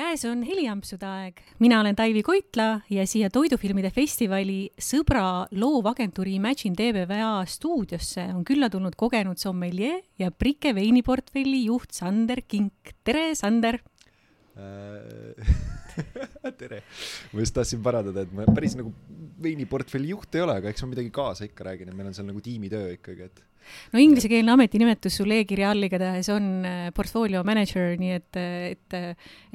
käes on heliampsude aeg, mina olen Taivi Koitla ja siia toidufilmide festivali sõbra loovagentuuri Imagine TVVA stuudiosse on külla tulnud kogenud sommelier ja Brike veiniportfelli juht Sander Kink. tere, Sander tere, ma just tahtsin parandada, et ma päris nagu veiniportfelli juht ei ole, aga eks ma midagi kaasa ikka räägin, et meil on seal nagu tiimitöö ikkagi, et no inglisekeelne ametinimetus sul e-kirja all igatahes on äh, portfolio manager, nii et, et,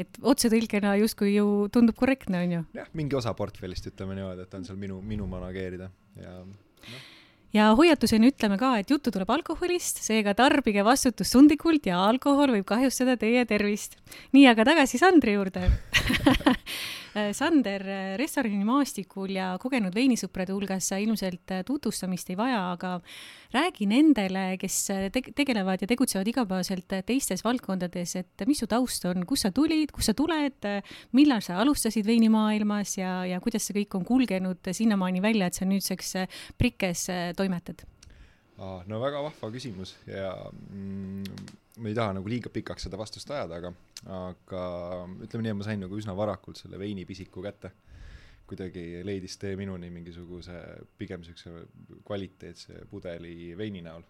et otsetõlkena justkui ju tundub korrektne, on ju? jah, mingi osa portfellist, ütleme niimoodi, et on seal minu, minu manageerida ja noh ja hoiatusena ütleme ka, et juttu tuleb alkoholist, seega tarbige vastutustundlikult ja alkohol võib kahjustada teie tervist. nii, aga tagasi Sandri juurde Sander, restoranimaastikul ja kogenud veinisõprade hulgas sa ilmselt tutvustamist ei vaja, aga räägi nendele, kes te tegelevad ja tegutsevad igapäevaselt teistes valdkondades, et mis su taust on, kust sa tulid, kust sa tuled, millal sa alustasid veinimaailmas ja, ja kuidas see kõik on kulgenud sinnamaani välja, et sa nüüdseks Prikes toimetad? No väga vahva küsimus ja mm, ma ei taha nagu liiga pikaks seda vastust ajada, aga, aga ütleme nii, et ma sain nagu üsna varakult selle veinipisiku kätte. kuidagi leidis tee minuni mingisuguse pigem siukse kvaliteetse pudeli veini näol.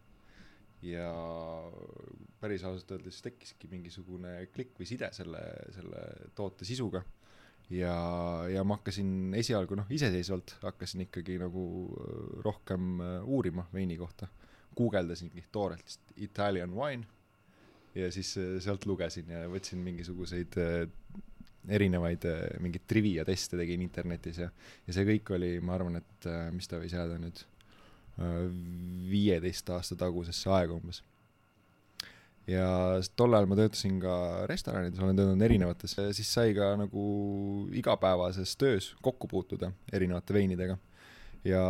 ja päris ausalt öeldes tekkiski mingisugune klikk või side selle, selle toote sisuga ja, ja ma hakkasin esialgu noh, iseseisvalt hakkasin ikkagi nagu rohkem uurima veini kohta. guugeldasingi toorelt Italian wine ja siis äh, sealt lugesin ja võtsin mingisuguseid äh, erinevaid äh, mingeid trivia teste tegin internetis ja, ja see kõik oli, ma arvan, et mis ta võis jääda nüüd, viieteist aasta tagusesse aega umbes. Ja tol ajal ma töötasin ka restoranides, olen töötanud erinevates, siis sai ka nagu igapäevases töös kokku puutuda erinevate veinidega. Ja,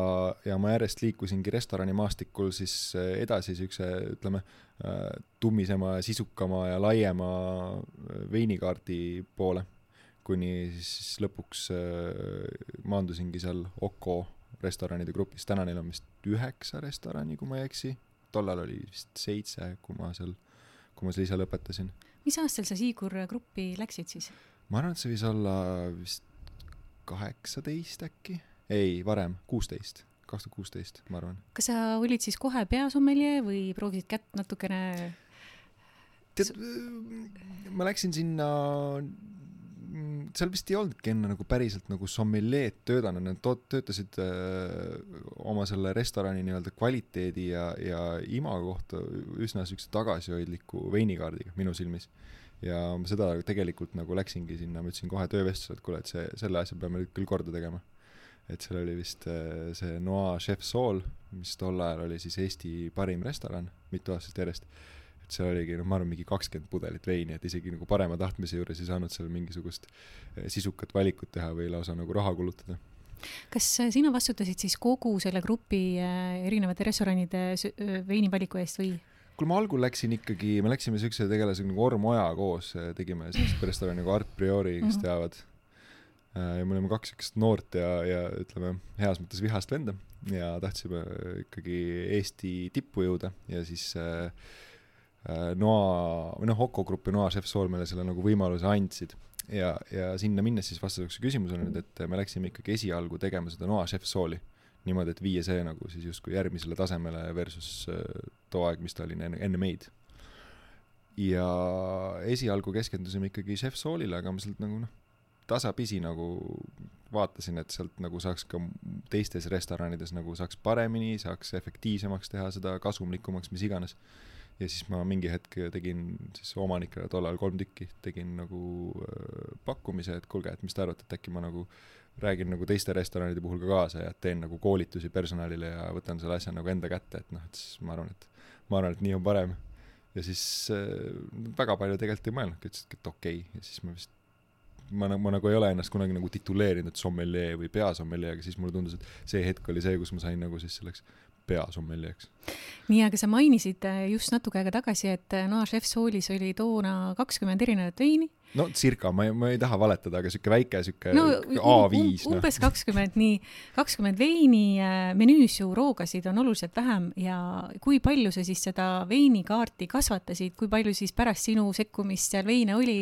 ja ma järjest liikusingi restoranimaastikul siis edasi siukse, ütleme, Äh, tummisema, sisukama ja laiema äh, veinikaardi poole, kuni siis lõpuks maandusingi seal Oko restoranide grupis, täna neil on vist üheksa restorani, kui ma ei eksi, tollal oli vist seitse, kui ma seal, kui ma seal ise lõpetasin. mis aastal sa Siigur gruppi läksid siis? ma arvan, et see võis olla vist kaheksateist äkki, ei, varem, kuusteist kaks tuhat kuusteist, ma arvan. kas sa olid siis kohe peasommeljee või proovisid kätt natukene? tead, ma läksin sinna, seal vist ei olnudki enne nagu päriselt nagu sommeljeed töötanud, nad töötasid öö, oma selle restorani nii-öelda kvaliteedi ja, ja imago kohta üsna siukse tagasihoidliku veinikaardiga minu silmis ja seda tegelikult nagu läksingi sinna, ma ütlesin kohe töövestlusel, et kuule, et see, selle asja peame nüüd küll korda tegema et seal oli vist äh, see Noa Chef Soul, mis tol ajal oli siis Eesti parim restoran mitu aastat järjest. Et seal oligi, noh, ma arvan, mingi kakskümmend pudelit veini, et isegi nagu parema tahtmise juures ei saanud seal mingisugust äh, sisukat valikut teha või lausa nagu raha kulutada kas äh, sina vastutasid siis kogu selle grupi erinevate restoranide veinivaliku eest või? kuule, ma algul läksin ikkagi, me läksime siukse tegelasega nagu Orm Oja koos, tegime sellist restorani nagu Art Priori, kes mm -hmm. teavad ja me olime kaks siukest noort ja, ja ütleme, heas mõttes vihast venda ja tahtsime ikkagi Eesti tippu jõuda ja siis äh Noa, või noh, Oko Grupp ja Noa Chef Soul meile selle nagu võimaluse andsid. ja, ja sinna minnes siis vastuseks küsimusele nüüd, et me läksime ikkagi esialgu tegema seda Noa Chef Souli niimoodi, et viia see nagu siis justkui järgmisele tasemele versus äh, too aeg, mis ta oli enne, enne meid. ja esialgu keskendusime ikkagi Chef Soulile, aga ma sealt nagu noh tasapisi nagu vaatasin, et sealt nagu saaks ka teistes restoranides nagu saaks paremini, saaks efektiivsemaks teha seda, kasumlikumaks, mis iganes. Ja siis ma mingi hetk tegin siis omanikele tollal kolm tükki, tegin nagu äh, pakkumise, et kuulge, et mis te arvate, et äkki ma nagu räägin nagu teiste restoranide puhul ka kaasa ja teen nagu koolitusi personalile ja võtan selle asja nagu enda kätte, et noh, et siis ma arvan, et ma arvan, et nii on parem. ja siis äh, väga palju tegelikult ei mõelnudki, ütlesidki, et okei okay. ja siis ma vist ma, ma nagu ei ole ennast kunagi nagu tituleerinud sommeljee või peasommeljee, aga siis mulle tundus, et see hetk oli see, kus ma sain nagu siis selleks peasommeljeeks. nii, aga sa mainisid äh, just natuke aega tagasi, et äh, Noa Chef Soolis oli toona kakskümmend erinevat veini. no circa, ma ei, ma ei taha valetada, aga sihuke väike sihuke no, A5 um,. No. umbes kakskümmend, nii, kakskümmend veini äh, menüüs ju roogasid on oluliselt vähem ja kui palju sa siis seda veinikaarti kasvatasid, kui palju siis pärast sinu sekkumist seal veine oli?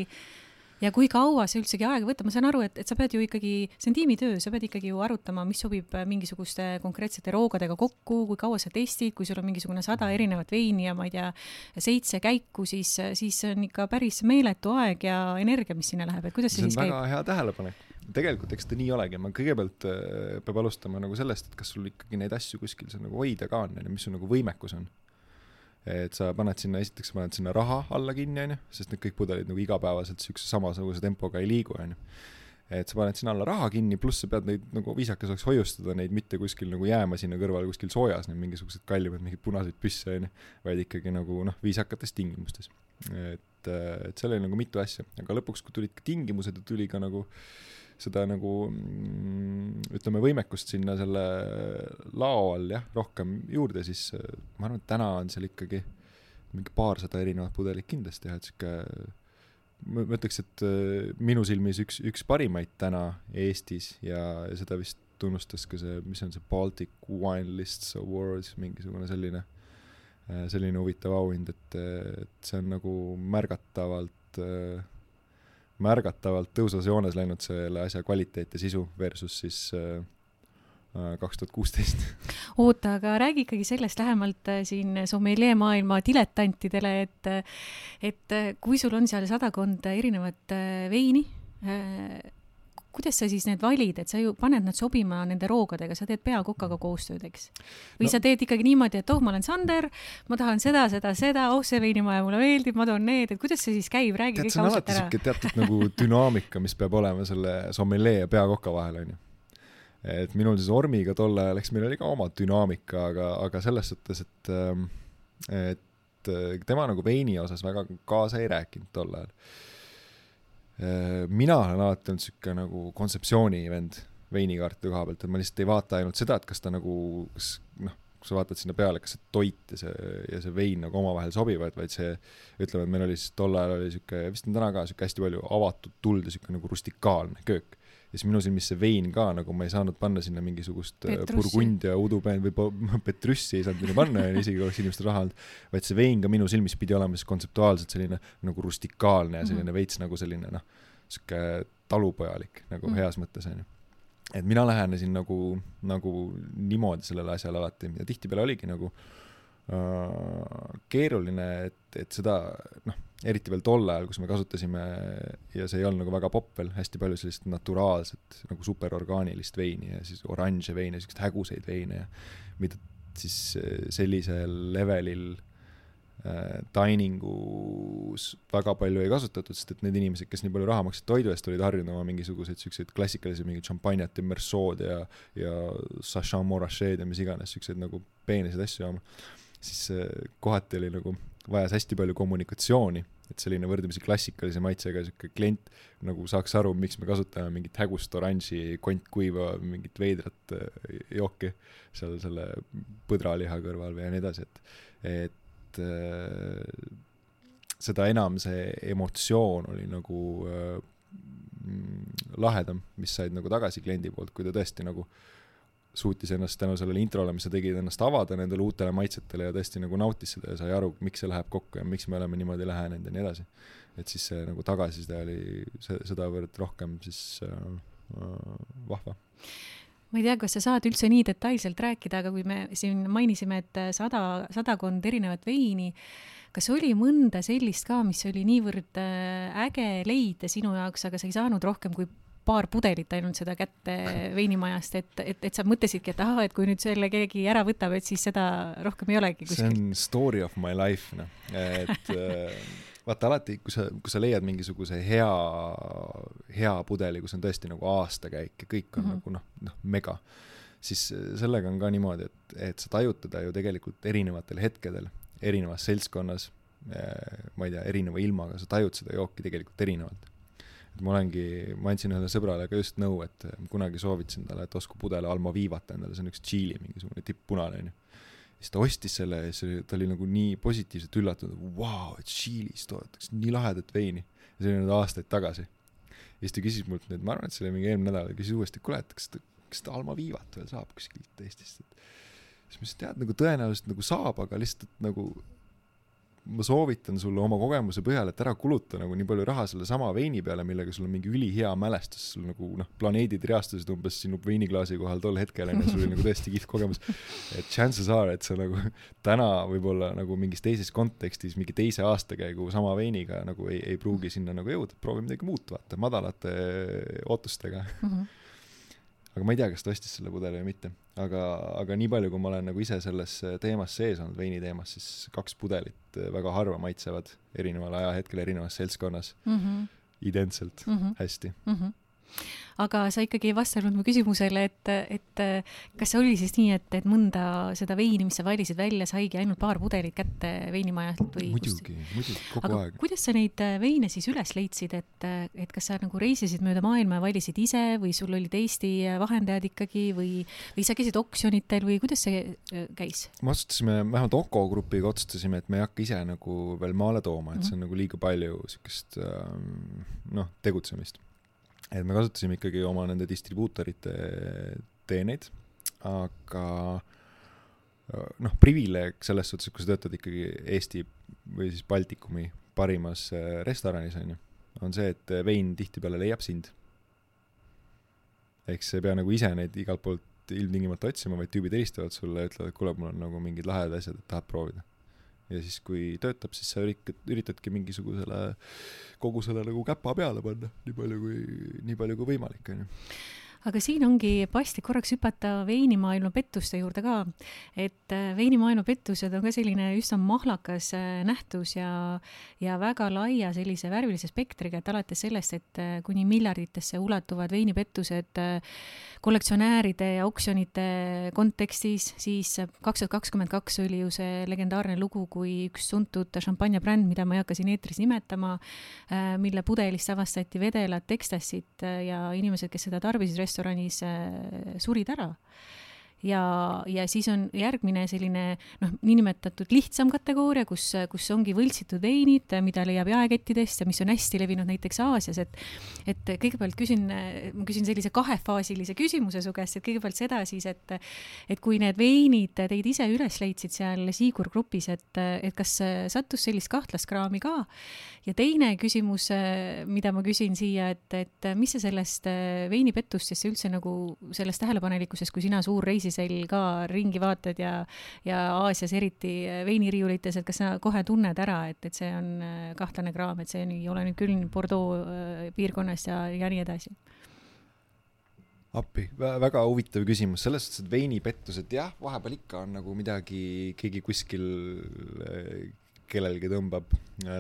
Ja kui kaua see üldsegi aega võtab, ma saan aru, et, et sa pead ju ikkagi, see on tiimitöö, sa pead ikkagi ju arutama, mis sobib mingisuguste konkreetsete roogadega kokku, kui kaua sa testid, kui sul on mingisugune sada erinevat veini ja ma ei tea, seitse käiku, siis, siis see on ikka päris meeletu aeg ja energia, mis sinna läheb, et kuidas see, see siis käib? väga hea tähelepanek. Tegelikult eks ta nii olegi, ma kõigepealt äh, peab alustama nagu sellest, et kas sul ikkagi neid asju kuskil seal nagu hoida ka on, onju, mis su nagu võimekus on et sa paned sinna, esiteks sa paned sinna raha alla kinni, onju, sest need kõik pudelid nagu igapäevaselt siukse samasuguse tempoga ei liigu, onju. et sa paned sinna alla raha kinni, pluss sa pead neid nagu viisakas oleks hoiustada neid mitte kuskil nagu jääma sinna kõrvale kuskil soojas, need mingisugused kallimad mingid punaseid püsse, onju, vaid ikkagi nagu noh, viisakates tingimustes. et, et seal oli nagu mitu asja, aga lõpuks, kui tulid ka tingimused ja tuli ka nagu äh, seda nagu mm, ütleme, võimekust sinna selle lao all jah, rohkem juurde, siis äh, ma arvan, et täna on seal ikkagi mingi paarsada erinevat pudelit kindlasti jah, et sihuke ma ütleks, et äh, minu silmis üks, üks parimaid täna Eestis ja, seda vist tunnustas ka see, mis on see Baltic Wine Lists Awards, mingisugune selline, äh, selline huvitav auhind, et, et see on nagu märgatavalt äh, märgatavalt tõusvas joones läinud selle asja kvaliteet ja sisu versus siis äh, äh, kaks tuhat kuusteist. oota, aga räägi ikkagi sellest lähemalt äh, siin sommeljee maailma diletantidele, et et kui sul on seal sadakond erinevat veini, kuidas sa siis need valid, et sa ju paned nad sobima nende roogadega, sa teed peakokaga koostööd, eks? või no. sa teed ikkagi niimoodi, et oh, ma olen Sander, ma tahan seda, seda, seda, oh, see veinimaja mulle meeldib, ma toon need, et kuidas see siis käib, räägi kõik ausalt ära. teatud nagu dünaamika, mis peab olema selle sommelee ja peakoka vahel, onju. et minul siis Ormiga tol ajal, eks meil oli ka oma dünaamika, aga, aga selles suhtes, et, ähm, et äh, tema nagu veini osas väga kaasa ei rääkinud tol ajal mina olen alati olnud sihuke nagu kontseptsiooni vend veinikaartide koha pealt, et ma lihtsalt ei vaata ainult seda, et kas ta nagu, kas noh, kui sa vaatad sinna peale, kas see toit ja see, ja see vein nagu omavahel sobivad, vaid see, ütleme, et meil oli siis tol ajal oli sihuke, vist on täna ka sihuke hästi palju avatud tuld ja sihuke nagu rustikaalne köök ja siis minu silmis see vein ka nagu ma ei saanud panna sinna mingisugust äh, burgundia udupeen või petrussi ei saanud sinna panna isegi kui oleks inimestel raha olnud, vaid see vein ka minu silmis pidi olema siis kontseptuaalselt selline nagu rustikaalne ja selline mm -hmm. veits nagu selline noh, sihuke talupojalik nagu mm -hmm. heas mõttes onju et mina lähenesin nagu, nagu niimoodi sellele asjale alati ja tihtipeale oligi nagu äh, keeruline, et, et seda noh eriti veel tol ajal, kus me kasutasime ja see ei olnud nagu väga popp veel, hästi palju sellist naturaalset nagu superorgaanilist veini ja siis oranže veine, siukseid häguseid veine ja mida siis eh, sellisel levelil äh, diningus väga palju ei kasutatud, sest et need inimesed, kes nii palju raha maksid toidu eest, olid harjunud oma mingisuguseid siukseid klassikalisi mingeid šampanjat ja mersood ja, ja sachet morachet ja mis iganes siukseid nagu peenesid asju jooma. Siis äh, kohati oli nagu vajas hästi palju kommunikatsiooni et selline võrdlemisi klassikalise maitsega sihuke klient nagu saaks aru, miks me kasutame mingit hägust oranži kontkuiva, mingit veidrat äh, jooki seal selle põdraliha kõrval või ja nii edasi, et, et äh, seda enam see emotsioon oli nagu äh, lahedam, mis said nagu tagasi kliendi poolt, kui ta tõesti nagu äh, suutis ennast tänu sellele introle, mis sa tegid, ennast avada nendele uutele maitsetele ja tõesti nagu nautis seda ja sai aru, miks see läheb kokku ja miks me oleme niimoodi lähenenud ja nii edasi. et siis see nagu tagasiside oli sedavõrd rohkem siis äh, äh, vahva ma ei tea, kas sa saad üldse nii detailselt rääkida, aga kui me siin mainisime, et sada, sadakond erinevat veini, kas oli mõnda sellist ka, mis oli niivõrd äh, äge leida sinu jaoks, aga sa ei saanud rohkem kui paar pudelit ainult seda kätte veinimajast, et, et, et sa mõtlesidki, et ahah, et kui nüüd selle keegi ära võtab, et siis seda rohkem ei olegi kuskil. see on story of my life, noh, et äh, vaata alati, kui sa, kui sa leiad mingisuguse hea, hea pudeli, kus on tõesti nagu aastakäik ja kõik on mm -hmm. nagu noh, noh, mega, siis sellega on ka niimoodi, et, et sa tajud teda ju tegelikult erinevatel hetkedel, erinevas seltskonnas, äh, ma ei tea, erineva ilmaga, sa tajud seda jooki tegelikult erinevalt et ma olengi, ma andsin ühele sõbrale ka just nõu, et kunagi soovitasin talle, et ostku pudel Almovivat endale, see on üks Tšiili mingisugune tipp-punane onju. siis ta ostis selle ja siis ta oli nagu nii positiivselt üllatunud, vau, et Tšiilis toodetakse nii lahedat veini. ja see oli nüüd aastaid tagasi. ja siis ta küsis mult nüüd, ma arvan, et see oli mingi eelmine nädal, küsis uuesti, kuule, et kas kas ta Almovivat veel saab kuskilt Eestist, et siis ma ütlesin, tead, nagu tõenäoliselt nagu saab, aga lihtsalt nagu ma soovitan sulle oma kogemuse põhjal, et ära kuluta nagu nii palju raha sellesama veini peale, millega sul on mingi ülihea mälestus, sul nagu noh, planeedid riastusid umbes sinu veiniklaasi kohal tol hetkel onju, sul oli nagu tõesti kihvt kogemus. et chances are, et sa nagu täna võib-olla nagu mingis teises kontekstis mingi teise aastakäigu sama veiniga nagu ei, ei pruugi sinna nagu jõuda, proovi midagi muud vaata, madalate ootustega mm. -hmm aga ma ei tea, kas ta ostis selle pudeli või mitte, aga, aga nii palju, kui ma olen nagu ise selles teemas sees olnud, veini teemas, siis kaks pudelit väga harva maitsevad erineval ajahetkel erinevas seltskonnas mm -hmm. identselt mm -hmm. hästi mm. -hmm aga sa ikkagi ei vastanud mu küsimusele, et, et kas see oli siis nii, et, et mõnda seda veini, mis sa valisid välja, saigi ainult paar pudelit kätte veinimajalt või? muidugi, muidugi, kogu aga aeg. kuidas sa neid äh, veine siis üles leidsid, et, et kas sa nagu reisisid mööda maailma ja valisid ise või sul olid Eesti vahendajad ikkagi või, või sa käisid oksjonitel või kuidas see äh, käis? me otsustasime, vähemalt Oko grupiga otsustasime, et me ei hakka ise nagu veel maale tooma, et see on nagu liiga palju siukest ähm, noh, tegutsemist et me kasutasime ikkagi oma nende distribuutorite teeneid, aga noh, privileeg selles suhtes, et kui sa töötad ikkagi Eesti või siis Baltikumi parimas restoranis onju, on see, et vein tihtipeale leiab sind. ehk sa ei pea nagu ise neid igalt poolt ilmtingimata otsima, vaid tüübid helistavad sulle ja ütlevad, et kuule, mul on nagu mingid lahedad asjad, et tahad proovida ja siis, kui töötab, siis sa üritad, üritadki mingisugusele kogu selle nagu käpa peale panna, nii palju kui, nii palju kui võimalik, onju aga siin ongi paslik korraks hüpata veinimaailma pettuste juurde ka, et äh, veinimaailma pettused on ka selline üsna mahlakas äh, nähtus ja, ja väga laia sellise värvilise spektriga, et alates sellest, et äh, kuni miljarditesse ulatuvad veinipettused kollektsionääride ja oksjonite kontekstis, siis kaks tuhat kakskümmend kaks oli ju see legendaarne lugu, kui üks tuntud šampanjabränd, mida ma ei hakka siin eetris nimetama, mille pudelist avastati vedelat ekstassit ja inimesed, kes seda tarbisid, restoranis äh, surid ära ja, ja siis on järgmine selline noh, niinimetatud lihtsam kategooria, kus, kus ongi võltsitud veinid, mida leiab jaekettidest ja mis on hästi levinud näiteks Aasias, et et kõigepealt küsin, ma küsin sellise kahefaasilise küsimuse su käest, et kõigepealt seda siis, et et kui need veinid teid ise üles leidsid seal Siigur grupis, et, et kas sattus sellist kahtlast kraami ka? ja teine küsimus, mida ma küsin siia, et, et mis sa sellest veinipettustest üldse nagu sellest tähelepanelikkusest, kui sina suur reisisin reisisel ka ringi vaatad ja, ja Aasias eriti veiniriiulites, et kas sa kohe tunned ära, et, et see on äh, kahtlane kraam, et see ei ole nüüd küll Bordeaux äh, piirkonnast ja, ja nii edasi? appi, väga huvitav küsimus, selles suhtes, et veinipettused jah, vahepeal ikka on nagu midagi, keegi kuskil äh, kellelgi tõmbab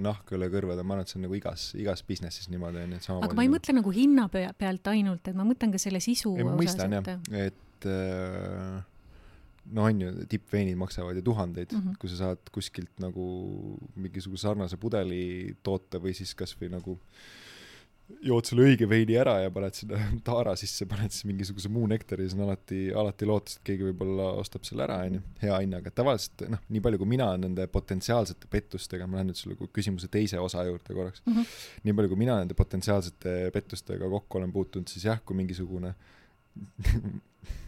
nahka üle kõrvade, ma arvan, et see on nagu igas, igas business'is niimoodi onju, et samamoodi. aga ma ei mõtle nagu hinna pealt ainult, et ma mõtlen ka selle sisu mõistan jah, et et äh, no on ju, tippveinid maksavad ju tuhandeid mm, -hmm. kui sa saad kuskilt nagu mingisuguse sarnase pudeli toota või siis kasvõi nagu jood selle õige veini ära ja paned sinna taara sisse, paned siis mingisuguse muu nektari, siis on alati, alati lootus, et keegi võib-olla ostab selle ära, onju, hea hinnaga. tavaliselt noh, nii palju kui mina nende potentsiaalsete pettustega, ma lähen nüüd sulle küsimuse teise osa juurde korraks mm, -hmm. nii palju kui mina nende potentsiaalsete pettustega kokku olen puutunud, siis jah, kui mingisugune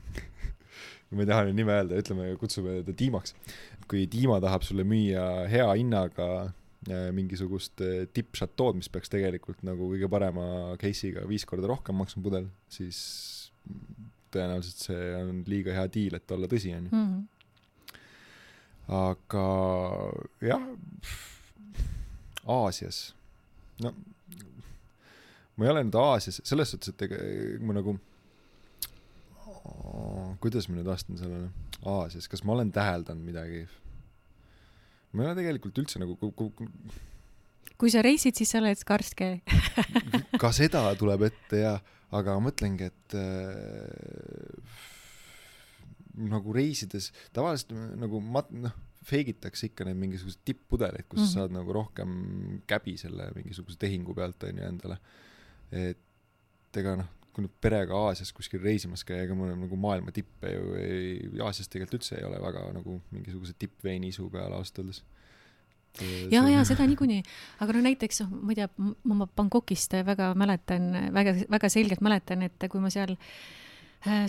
ma ei taha nüüd nime öelda, ütleme, kutsume ta Diimaks. kui Diima tahab sulle müüa hea hinnaga äh, mingisugust äh, tippšatood, mis peaks tegelikult nagu kõige parema case'iga viis korda rohkem maksma pudel, siis tõenäoliselt see on liiga hea diil, et olla tõsi, onju. Mhm. aga jah, Aasias, no ma ei ole nüüd Aasias, selles suhtes, et ega ma nagu kuidas ma nüüd vastan sellele, Aasias, kas ma olen täheldanud midagi? ma ei ole tegelikult üldse nagu ku, ku, ku... kui sa reisid, siis sa oled karske ka seda tuleb ette ja, aga mõtlengi, et äh, nagu reisides tavaliselt nagu mat-, noh, feigitakse ikka neid mingisuguseid tipp-pudeleid, kus mm -hmm. sa saad nagu rohkem käbi selle mingisuguse tehingu pealt onju endale. et ega noh, kui nüüd perega Aasias kuskil reisimas käia, ega mul nagu maailma tippe ju ei, Aasias tegelikult üldse ei ole väga nagu mingisuguse tippveini isu peal ausalt öeldes. Ja, ja seda niikuinii, aga no näiteks noh, ma ei tea, ma Bangkokist väga mäletan, väga, väga selgelt mäletan, et kui ma seal Äh,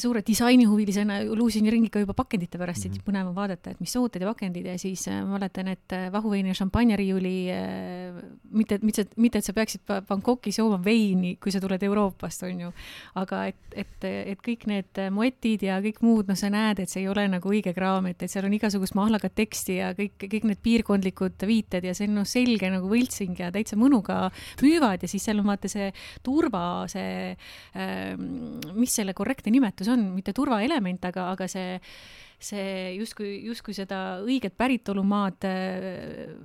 suure disainihuvilisena luusin ringi ka juba pakendite pärast mm, -hmm. et Mhm. põnev on vaadata, et mis tooted ja pakendid ja siis äh, ma mäletan, et äh, vahuveini ja šampanjariiuli äh, mitte, mitte, mitte et sa peaksid Ba- Bangkokis jooma veini, kui sa tuled Euroopast, on ju, aga et, et, et kõik need äh, moetid ja kõik muud, noh, sa näed, et see ei ole nagu õige kraam, et, et seal on igasugust mahlakat teksti ja kõik, kõik need piirkondlikud viited ja see on noh, selge nagu võltsing ja täitsa mõnuga müüvad ja siis seal on vaata see turva, see ähm, mis selle korrektne nimetus on, mitte turvaelement, aga, aga see, see justkui, justkui seda õiget päritolumaad äh,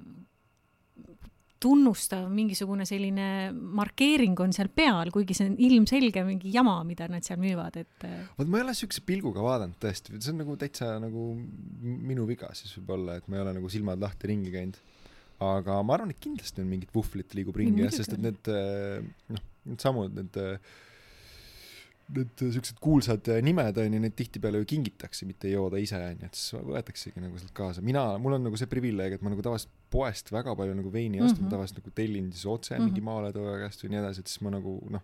tunnustav mingisugune selline markeering on seal peal, kuigi see on ilmselge mingi jama, mida nad seal müüvad, et äh, vot ma ei ole siukse pilguga vaadanud tõesti, see on nagu täitsa nagu minu viga siis võib-olla, et ma ei ole nagu silmad lahti ringi käinud. aga ma arvan, et kindlasti on mingit vuhvlit liigub ringi jah, sest et need äh, noh, needsamad need äh, need siuksed kuulsad äh, nimed on ju, neid tihtipeale ju kingitakse, mitte ei jooda ise onju, et siis võetaksegi nagu sealt kaasa. mina, mul on nagu see privileeg, et ma nagu tavaliselt poest väga palju nagu veini ei osta mm, Mhm. -hmm. ma tavaliselt nagu tellin siis otse mm Mhm. -hmm. mingi maaletooja käest või nii edasi, et siis ma nagu noh,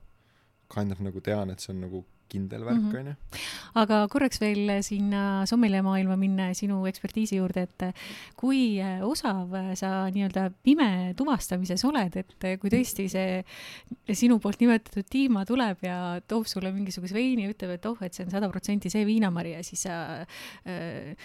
kind of nagu tean, et see on nagu kindel värk Mhm. onju. aga korraks veel sinna sommelier maailma minna sinu ekspertiisi juurde, et kui osav sa nii-öelda pime tuvastamises oled, et kui tõesti see sinu poolt nimetatud tiima tuleb ja toob sulle mingisuguse veini ja ütleb, et oh, et see on sada protsenti see viinamari ja siis sa äh,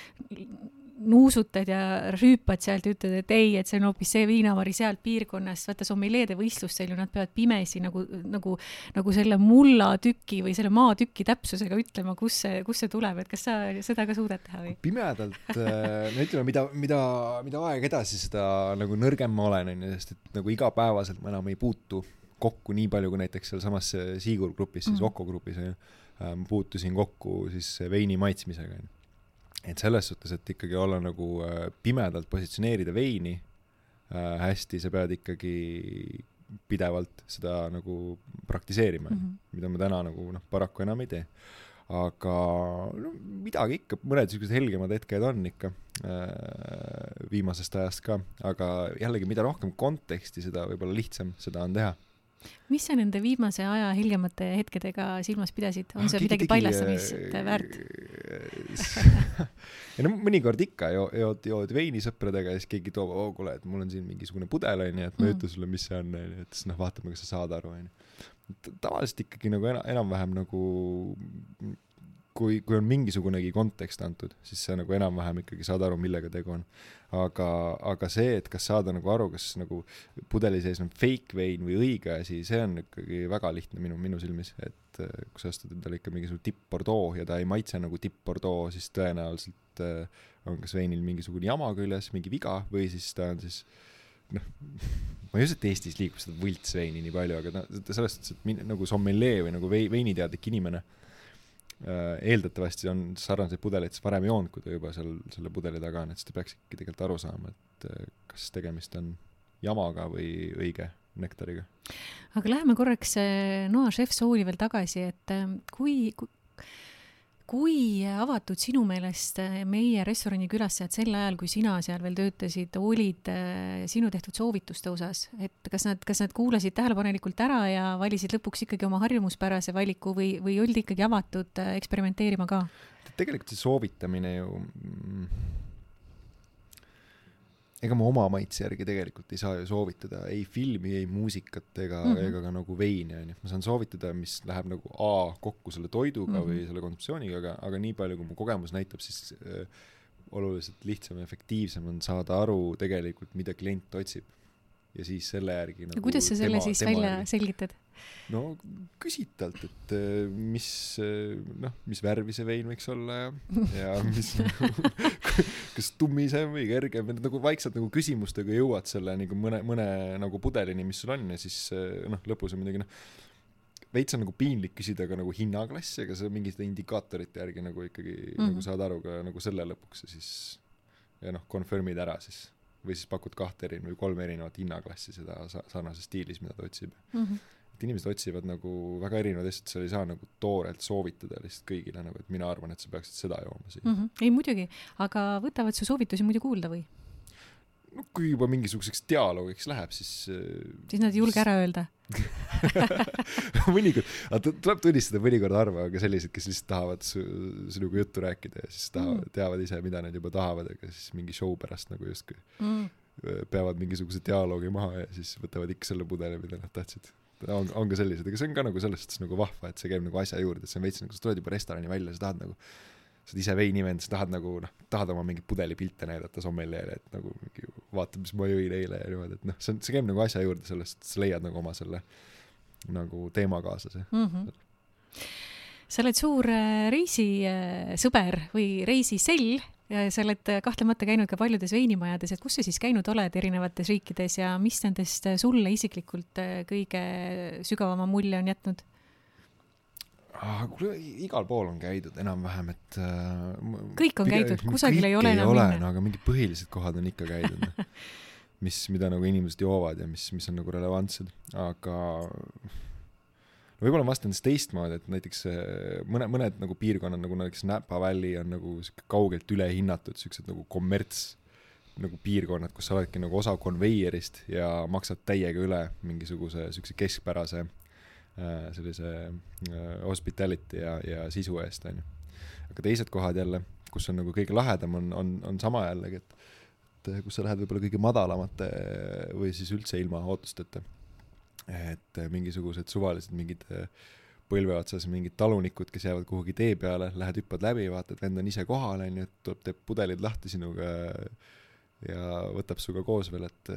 nuusutad ja rüüpad sealt ja ütled, et ei, et see on hoopis see viinamari sealt piirkonnast, vaata sommeleede võistlustel ju nad peavad pimesi nagu, nagu, nagu selle mullatüki või selle maatüki täpsusega ütlema, kus see, kust see tuleb, et kas sa seda ka suudad teha või? pimedalt, no ütleme, mida, mida, mida aeg edasi, seda nagu nõrgem ma olen, onju, sest et nagu igapäevaselt ma enam ei puutu kokku nii palju kui näiteks sealsamas Siigur grupis, siis Mhm. Oko grupis onju, ma puutusin kokku siis veini maitsmisega onju. Et selles suhtes, et ikkagi olla nagu äh, pimedalt positsioneerida veini äh, hästi, sa pead ikkagi pidevalt seda nagu praktiseerima Mm -hmm. mida ma täna nagu noh, paraku enam ei tee. aga no midagi ikka, mõned siuksed helgemad hetked on ikka äh, viimasest ajast ka, aga jällegi, mida rohkem konteksti, seda võib-olla lihtsam seda on teha. Mis sa nende viimase aja helgemate hetkedega silmas pidasid, on see midagi paljastamist väärt? ei no mõnikord ikka jood, jood, jood veini sõpradega ja siis keegi toob, oo kuule, et mul on siin mingisugune pudel onju, et ma ei Mm. ütle sulle, mis see on onju, et siis noh, vaatame, kas sa saad aru onju. tavaliselt ikkagi nagu ena-, enam-vähem nagu kui, kui on mingisugunegi kontekst antud, siis sa nagu enam-vähem ikkagi saad aru, millega tegu on. aga, aga see, et kas saada nagu aru, kas nagu pudeli sees on fake vein või õige asi, see on ikkagi väga lihtne minu, minu silmis, et äh, kui sa ostad endale ikka mingisugune tipp Bordeaux ja ta ei maitse nagu tipp Bordeaux, siis tõenäoliselt äh, on kas veinil mingisugune jama küljes, mingi viga või siis ta on siis noh, ma ei usu, et Eestis liigub seda võltsveini nii palju, aga ta selles suhtes, et min- nagu sommelee või nagu vei-, veiniteadlik inimene eeldatavasti on sarnaseid pudeleid siis varem joonud, kui ta juba seal selle pudeli taga on, et siis ta peaks ikkagi tegelikult aru saama, et äh, kas tegemist on jamaga või õige nektariga. aga läheme korraks äh, Noa Chef Souli veel tagasi, et äh, kui, kui kui avatud sinu meelest äh, meie restorani külastajad sel ajal, kui sina seal veel töötasid, olid äh, sinu tehtud soovituste osas, et kas nad, kas nad kuulasid tähelepanelikult ära ja valisid lõpuks ikkagi oma harjumuspärase valiku või, või oldi ikkagi avatud äh, eksperimenteerima ka? tegelikult see soovitamine ju mm, ega ma oma maitse järgi tegelikult ei saa ju soovitada ei filmi, ei muusikat ega mm. -hmm. ega ka nagu veini onju, ma saan soovitada, mis läheb nagu A kokku selle toiduga mm. -hmm. või selle kontseptsiooniga, aga, aga nii palju, kui mu kogemus näitab, siis äh, oluliselt lihtsam ja efektiivsem on saada aru tegelikult, mida klient otsib. Ja siis selle järgi nagu kuidas sa selle siis välja selgitad? no küsid talt, et äh, mis äh, noh, mis värvi see vein võiks olla ja, ja mis kas tummisem või kergem, nagu vaikselt nagu küsimustega jõuad selle nagu mõne, mõne nagu pudelini, mis sul on ja siis äh, noh, lõpus on muidugi noh, veits on nagu piinlik küsida ka nagu hinnaklassi, aga sa mingite indikaatorite järgi nagu ikkagi mm Mhm. -hmm. nagu saad aru ka nagu selle lõpuks ja siis ja noh, confirm'id ära siis või siis pakud kahte eri- või kolme erinevat hinnaklassi seda sa- sarnases stiilis, mida ta otsib et inimesed otsivad nagu väga erinevaid asju, et sa ei saa nagu toorelt soovitada lihtsalt kõigile nagu, et mina arvan, et sa peaksid seda jooma siin mm.. ei muidugi, aga võtavad su soovitusi muidu kuulda või? no kui juba mingisuguseks dialoogiks läheb, siis siis nad ei julge ära öelda mõnikord, tuleb tunnistada, mõnikord harva on ka sellised, kes lihtsalt tahavad su, sinuga juttu rääkida ja siis tahavad mm., teavad ise, mida nad juba tahavad, aga siis mingi show pärast nagu justkui mm. peavad mingisuguse dialoogi maha ja siis võtavad ikka selle pudeli, mida nad tahtsid. on, on ka sellised, aga see on ka nagu selles suhtes nagu vahva, et see käib nagu asja juurde, et see on veits nagu sa tuled juba restorani välja, sa tahad nagu sa oled ise veini vend, sa tahad nagu noh, tahad oma mingeid pudelipilte näidata sommeljeele, et nagu mingi vaata, mis ma jõin eile ja niimoodi, et noh, see on, see käib nagu asja juurde sellest, sa leiad nagu oma selle nagu teemakaaslase mm. -hmm. sa oled suur äh, reisisõber või reisisell sa oled kahtlemata käinud ka paljudes veinimajades, et kus sa siis käinud oled erinevates riikides ja mis nendest sulle isiklikult äh, kõige sügavama mulje on jätnud? ah,. kuule, igal pool on käidud enam-vähem, et äh, kõik on käidud, kusagil ei ole enam ei ole, minna. no aga mingid põhilised kohad on ikka käidud no. mis, mida nagu inimesed joovad ja mis, mis on nagu relevantsed, aga no võib-olla ma vastan siis teistmoodi, et näiteks äh, mõne, mõned nagu piirkonnad nagu näiteks Napa Valley on nagu sihuke kaugelt ülehinnatud, siuksed nagu kommerts nagu piirkonnad, kus sa oledki nagu osa konveierist ja maksad täiega üle mingisuguse siukse keskpärase Äh, sellise äh, hospitality ja, ja sisu eest, onju. aga teised kohad jälle, kus on nagu kõige lahedam, on, on, on sama jällegi, et, et kus sa lähed võib-olla kõige madalamate või siis üldse ilma ootusteta. et mingisugused suvalised mingid põlve otsas mingid talunikud, kes jäävad kuhugi tee peale, lähed hüppad läbi, vaatad, vend on ise kohal, onju, tuleb, teeb pudelid lahti sinuga ja võtab sinuga koos veel, et,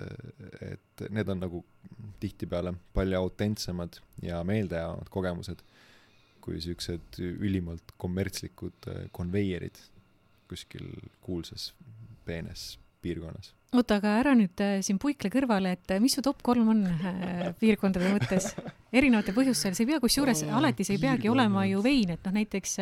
et need on nagu tihtipeale palju autentsemad ja meeldejäävamad kogemused kui siuksed ülimalt kommertslikud konveierid kuskil kuulsas peenes piirkonnas. Oota, aga ära nüüd äh, siin puikle kõrvale, et äh, mis su top kolm on äh, piirkondade mõttes? erinevate põhjustel, see ei pea, kusjuures oh, alati see ei peagi olema ju vein, et noh, näiteks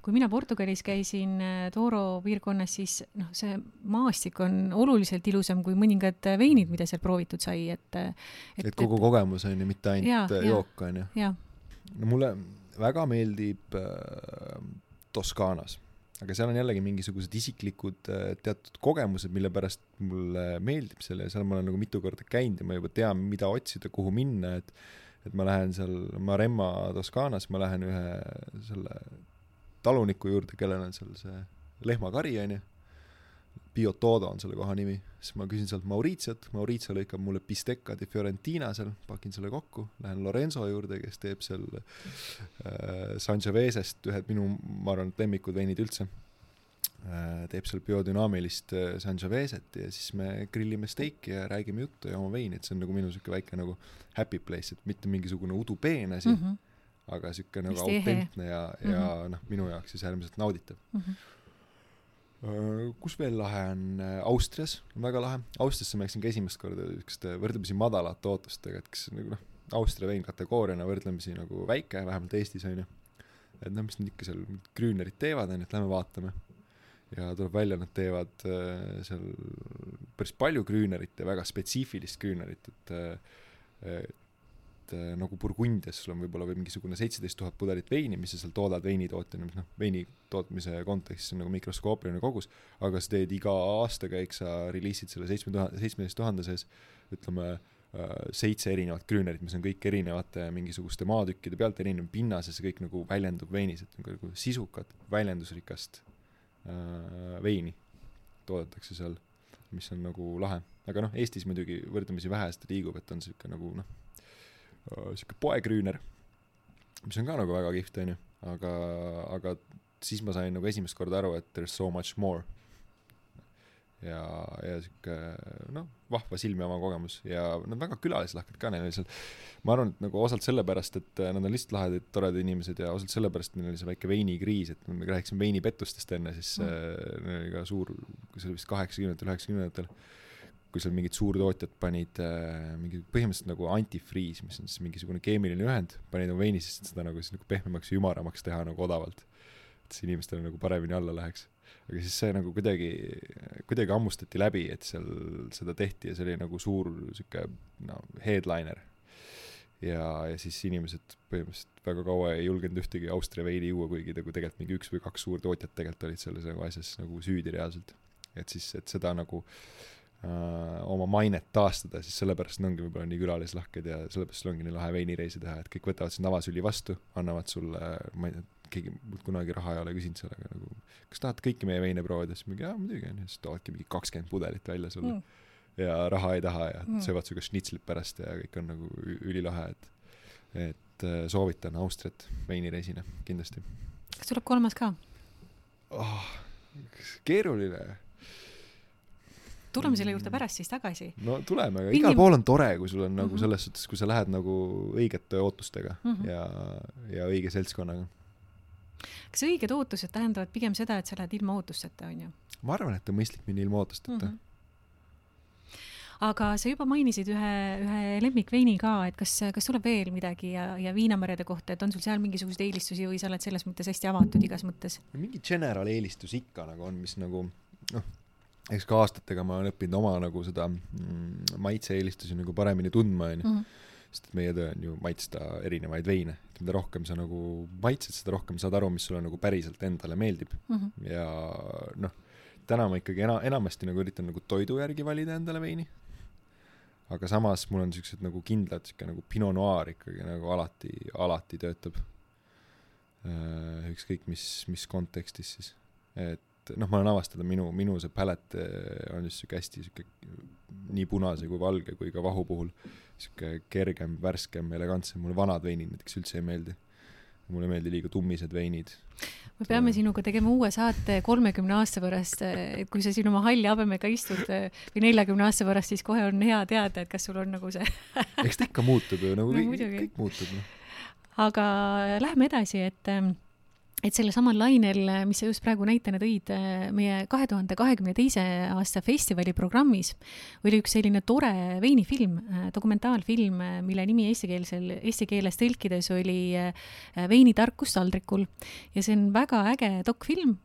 kui mina Portugalis käisin Toro piirkonnas, siis noh, see maastik on oluliselt ilusam kui mõningad veinid, mida seal proovitud sai, et et, et kogu et, kogemus on ju, mitte ainult ja, jook on ju. no mulle väga meeldib äh, Toskaanas aga seal on jällegi mingisugused isiklikud äh, teatud kogemused, mille pärast mulle meeldib selle ja seal ma olen nagu mitu korda käinud ja ma juba tean, mida otsida, kuhu minna, et et ma lähen seal Maremma Toskaanas, ma lähen ühe selle taluniku juurde, kellel on seal see lehmakari onju Biotodo on selle koha nimi, siis ma küsin sealt Mauritiot, Mauritio lõikab mulle bistecca di Fiorentina seal, pakin selle kokku, lähen Lorenzo juurde, kes teeb seal äh, Sangiovesest ühed minu, ma arvan, lemmikud veinid üldse äh,. teeb seal biodünaamilist äh, Sangioveset ja siis me grillime steiki ja räägime juttu ja joome veini, et see on nagu minu siuke väike nagu happy place, et mitte mingisugune udupeen asi mm, -hmm. aga siuke nagu autentne ja, ja mm -hmm. noh, minu jaoks siis äärmiselt nauditav mm. -hmm kus veel lahe on, äh, Austrias on väga lahe, Austriasse ma läksin ka esimest korda siukeste võrdlemisi madalate ootustega, et kas nagu noh, Austria vein kategooriana võrdlemisi nagu väike, vähemalt Eestis on ju. et noh, mis nad ikka seal krüünerid teevad, on ju, et lähme vaatame. ja tuleb välja, nad teevad äh, seal päris palju krüünerit ja väga spetsiifilist krüünerit, et äh, et äh, nagu Burgundias sul on võib-olla või mingisugune seitseteist tuhat pudelit veini, mis sa seal toodad veinitootjana, mis noh, veini tootmise kontekstis on nagu mikroskoopiline kogus, aga sa teed iga aastakäik, sa reliisid selle seitsme tuhande, seitsmeteist tuhande sees ütleme äh, seitse erinevat krüünerit, mis on kõik erinevate mingisuguste maatükkide pealt, erinev pinnas ja see kõik nagu väljendub veinis, et nagu sisukat, väljendusrikast äh, veini toodetakse seal, mis on nagu lahe. aga noh, Eestis muidugi võrdlemisi vähe seda liigub, et on sihuke nagu noh, sihuke poekrüüner, mis on ka nagu väga kihvt, onju, aga, aga siis ma sain nagu esimest korda aru, et there is so much more. ja, ja sihuke noh, vahva silmi oma kogemus ja nad väga külalislahked ka, neil oli seal, ma arvan, et nagu osalt sellepärast, et nad on lihtsalt lahedad, toredad inimesed ja osalt sellepärast, et neil oli see väike veinikriis, et me rääkisime veinipettustest enne, siis mm. äh, neil oli ka suur, see oli vist kaheksakümnendatel, üheksakümnendatel kui seal mingid suurtootjad panid äh, mingi põhimõtteliselt nagu antifriis, mis on siis mingisugune keemiline ühend, panid oma veini sisse, et seda nagu siis nagu pehmemaks ja ümaramaks teha nagu odavalt. et see inimestele nagu paremini alla läheks. aga siis see nagu kuidagi, kuidagi hammustati läbi, et seal seda tehti ja see oli nagu suur sihuke no headliner. ja, ja siis inimesed põhimõtteliselt väga kaua ei julgenud ühtegi Austria veini juua, kuigi nagu tegelikult mingi üks või kaks suurtootjat tegelikult olid selles nagu asjas nagu süüdi reaalselt. et siis, et seda nagu oma mainet taastada, siis sellepärast nad ongi võib-olla nii külalislahked ja sellepärast sul ongi nii lahe veinireisi teha, et kõik võtavad sind avasüli vastu, annavad sulle, ma ei tea, keegi kunagi raha ei ole küsinud sellega nagu, kas tahad kõiki meie veine proovida, siis mingi jaa muidugi onju, siis toovadki mingi kakskümmend pudelit välja sulle mm. ja raha ei taha ja mm. söövad sinuga šnitslit pärast ja kõik on nagu ülilahe, et et äh, soovitan Austriat veinireisina kindlasti. kas tuleb kolmas ka oh,? keeruline tuleme selle juurde pärast siis tagasi. no tuleme, aga Pingim... igal pool on tore, kui sul on nagu -hmm. selles suhtes, kui sa lähed nagu õigete ootustega mm -hmm. ja, ja õige seltskonnaga. kas õiged ootused tähendavad pigem seda, et sa lähed ilma ootusteta, onju? ma arvan, et on mõistlik minna ilma ootusteta mm. -hmm aga sa juba mainisid ühe, ühe lemmikveini ka, et kas, kas tuleb veel midagi ja, ja viinamarjade kohta, et on sul seal mingisuguseid eelistusi või sa oled selles mõttes hästi avatud igas mõttes? mingi general eelistus ikka nagu on, mis nagu noh eks ka aastatega ma olen õppinud oma nagu seda mm, maitse-eelistusi nagu paremini tundma, onju. Mhm. sest et meie töö on ju maitsta erinevaid veine, et mida rohkem sa nagu maitsed, seda rohkem saad aru, mis sulle nagu päriselt endale meeldib mm. -hmm. ja noh, täna ma ikkagi ena-, enamasti nagu üritan nagu toidu järgi valida endale veini. aga samas mul on siuksed nagu kindlad, siuke nagu Pinot Noir ikkagi nagu alati, alati töötab. Äh, ükskõik mis, mis kontekstis siis, et et noh, ma olen avastanud, minu, minu see palett eh, on just sihuke hästi sihuke nii punase kui valge kui ka vahu puhul sihuke kergem, värskem, elegantsem, mulle vanad veinid näiteks üldse ei meeldi. mulle ei meeldi liiga tummised veinid. me peame sinuga tegema uue saate kolmekümne aasta pärast, et kui sa siin oma halli habemega istud eh, või neljakümne aasta pärast, siis kohe on hea teada, et kas sul on nagu see eks ta ikka muutub ju, nagu no, kõik, kõik muutub noh. aga lähme edasi, et et sellel samal lainel, mis sa just praegu näitena tõid, meie kahe tuhande kahekümne teise aasta festivali programmis oli üks selline tore veinifilm, dokumentaalfilm, mille nimi eestikeelsel, eesti keeles tõlkides oli Veinitarkus taldrikul. ja see on väga äge dokfilm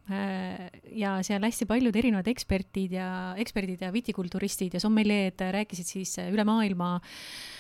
ja seal hästi paljud erinevad ekspertid ja, eksperdid ja vitikulturistid ja sommeljeed rääkisid siis üle maailma äh,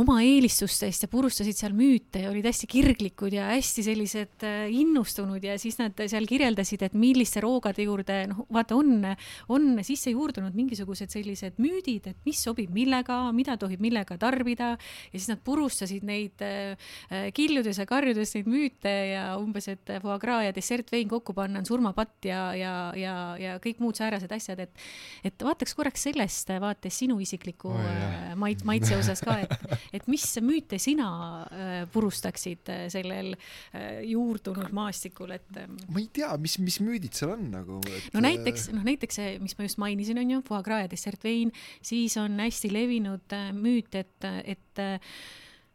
oma eelistustest ja purustasid seal müüte ja olid hästi kirglikud ja hästi sellised äh, innustunud ja siis nad seal kirjeldasid, et milliste roogade juurde, noh, vaata, on, on sisse juurdunud mingisugused sellised müüdid, et mis sobib millega, mida tohib millega tarbida. Ja siis nad purustasid neid äh, äh, killudes ja karjudes neid müüte ja umbes, et foie gras ja dessertvein kokku panna on surmapatt ja, ja, ja, ja kõik muud säärased asjad, et, et vaataks korraks sellest vaates sinu isikliku oh, mait-, maitse osas ka, et et mis müüte sina äh, purustaksid äh, sellel äh, juurdunud maastikul, et ähm, ma ei tea, mis, mis müüdid seal on nagu et... no näiteks, noh näiteks see, mis ma just mainisin, on ju, foie gras ja dessertvein, siis on hästi levinud müüt, et, et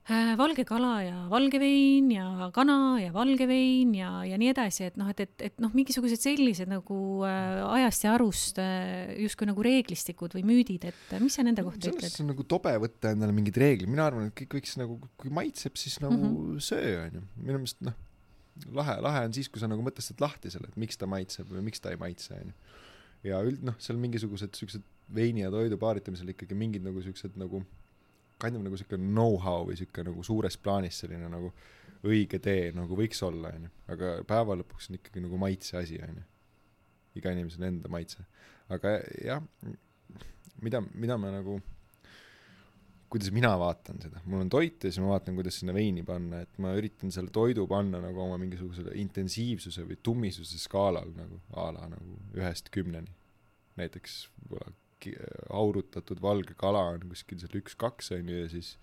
valge kala ja valge vein ja kana ja valge vein ja, ja nii edasi, et noh, et, et, et noh, mingisugused sellised nagu äh, ajast ja arust äh, justkui nagu reeglistikud või müüdid, et äh, mis sa nende kohta ütled? selles on nagu tobe võtta endale mingid reeglid, mina arvan, et kõik võiks nagu, kui maitseb, siis nagu mm -hmm. söö, onju. minu meelest noh, lahe, lahe on siis, kui sa nagu mõtestad lahti selle, et miks ta maitseb või miks ta ei maitse, onju. ja üld-, noh, seal mingisugused siuksed veini ja toidu paaritamisel ikkagi mingid nagu siuksed nagu kandub nagu siuke know-how või siuke nagu suures plaanis selline nagu õige tee nagu võiks olla, onju. aga päeva lõpuks on ikkagi nagu maitse asi, onju. iga inimesel enda maitse. aga jah, mida, mida ma nagu, kuidas mina vaatan seda, mul on toit ja siis ma vaatan, kuidas sinna veini panna, et ma üritan selle toidu panna nagu oma mingisugusele intensiivsuse või tummisuse skaalal nagu a la nagu ühest kümneni. näiteks võib-olla aurutatud valge kala on kuskil seal üks-kaks onju ja siis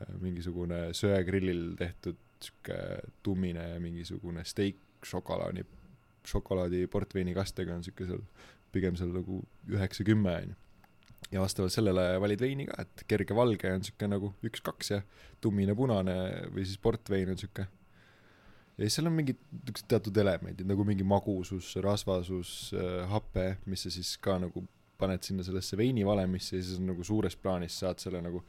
äh, mingisugune söegrillil tehtud sihuke tummine mingisugune steik šokolaadi, šokolaadi portveinikastega on sihuke seal pigem seal nagu üheksa-kümme onju. ja vastavalt sellele valid veini ka, et kerge valge on sihuke nagu üks-kaks ja tummine punane või siis portvein on sihuke ja siis seal on mingid niisugused teatud elemendid nagu mingi magusus, rasvasus äh,, hape, mis sa siis ka nagu paned sinna sellesse veinivalemisse ja siis on nagu suures plaanis saad selle nagu,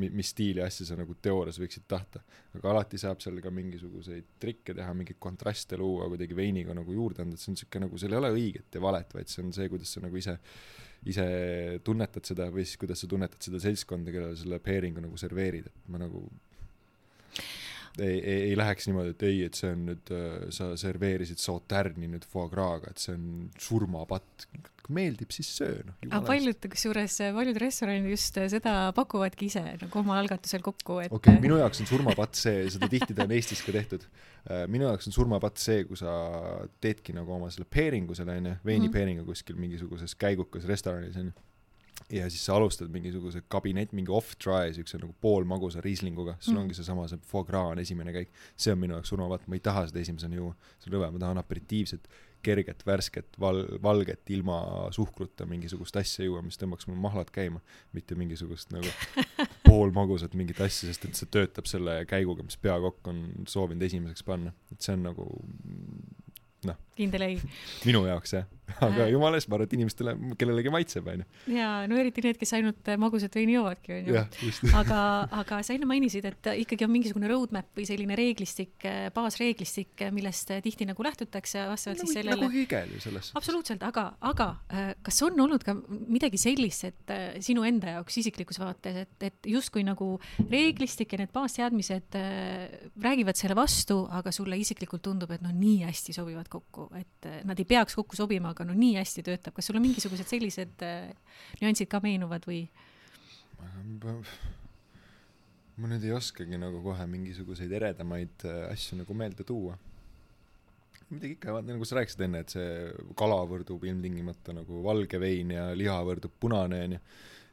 mis stiili asja sa nagu teoorias võiksid tahta. aga alati saab seal ka mingisuguseid trikke teha, mingeid kontraste luua kuidagi veiniga nagu juurde anda, et see on siuke nagu, seal ei ole õiget ja valet, vaid see on see, kuidas sa nagu ise, ise tunnetad seda või siis kuidas sa tunnetad seda seltskonda, kellele selle pairing'u nagu serveerid, et ma nagu ei, ei, ei läheks niimoodi, et ei, et see on nüüd, sa serveerisid sautärni nüüd foie gras'ga, et see on surmapatt. kui meeldib, siis söö, noh. aga paljud, kusjuures paljud restoranid just seda pakuvadki ise nagu omal algatusel kokku, et okei okay,, minu jaoks on surmapatt see, seda tihti ta on Eestis ka tehtud. minu jaoks on surmapatt see, kui sa teedki nagu oma selle pairing'u selle onju, veinipeeringu kuskil mingisuguses käigukas restoranis onju ja siis sa alustad mingisuguse kabinet, mingi off-dry, siukse nagu poolmagusa riislinguga, sul mm. ongi seesama, see foie gras on esimene käik. see on minu jaoks surmavaat, ma ei taha seda esimesena juua, see on rõve, ma tahan aperitiivset, kerget, värsket, val-, valget, ilma suhkruta mingisugust asja juua, mis tõmbaks mul mahlad käima. mitte mingisugust nagu poolmagusat mingit asja, sest et see töötab selle käiguga, mis peakokk on soovinud esimeseks panna. et see on nagu noh. Kindel ei. minu jaoks jah, aga jumala eest, ma arvan, et inimestele, kellelegi maitseb, onju. jaa, no eriti need, kes ainult magusat veini joovadki, onju. aga, aga sa enne mainisid, et ikkagi on mingisugune roadmap või selline reeglistik, baasreeglistik, millest tihti nagu lähtutakse vastavalt nagu, siis sellele. nagu hügel ju selles. absoluutselt, aga, aga äh, kas on olnud ka midagi sellist, et äh, sinu enda jaoks isiklikus vaates, et, et justkui nagu reeglistik ja need baasteadmised äh, räägivad selle vastu, aga sulle isiklikult tundub, et noh, nii hästi sobivad kokku, et äh, nad ei peaks kokku sobima, aga no nii hästi töötab, kas sul on mingisugused sellised äh, nüansid ka meenuvad või? ma nüüd ei oskagi nagu kohe mingisuguseid eredamaid äh, asju nagu meelde tuua. midagi ikka, nagu sa rääkisid enne, et see kala võrdub ilmtingimata nagu valge vein ja liha võrdub punane onju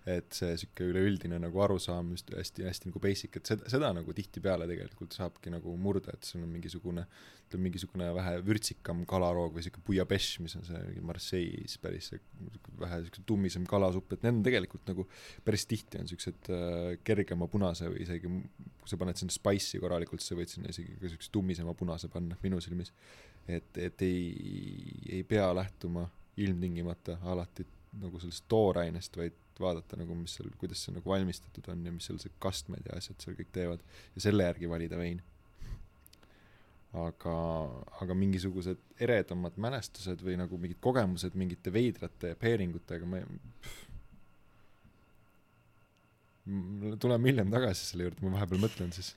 et see sihuke üleüldine nagu arusaam just hästi-hästi nagu basic, et seda, seda nagu tihtipeale tegelikult saabki nagu murda, et sul on mingisugune, ütleme mingisugune vähe vürtsikam kalaroog või sihuke bouillabaisse, mis on see Marseille's päris vähe siukse tummisem kalasupp, et need on tegelikult nagu päris tihti on siuksed äh, kergema punase või isegi kui sa paned sinna spice'i korralikult, sa võid sinna isegi ka siukse tummisema punase panna minu silmis. et, et ei, ei pea lähtuma ilmtingimata alati nagu sellest toorainest, vaid vaadata nagu, mis seal, kuidas see nagu valmistatud on ja mis seal see kastmed ja asjad seal kõik teevad ja selle järgi valida vein. aga, aga mingisugused eredamad mälestused või nagu mingid kogemused mingite veidrate pairingutega, ma ei tuleme hiljem tagasi selle juurde, ma vahepeal mõtlen siis.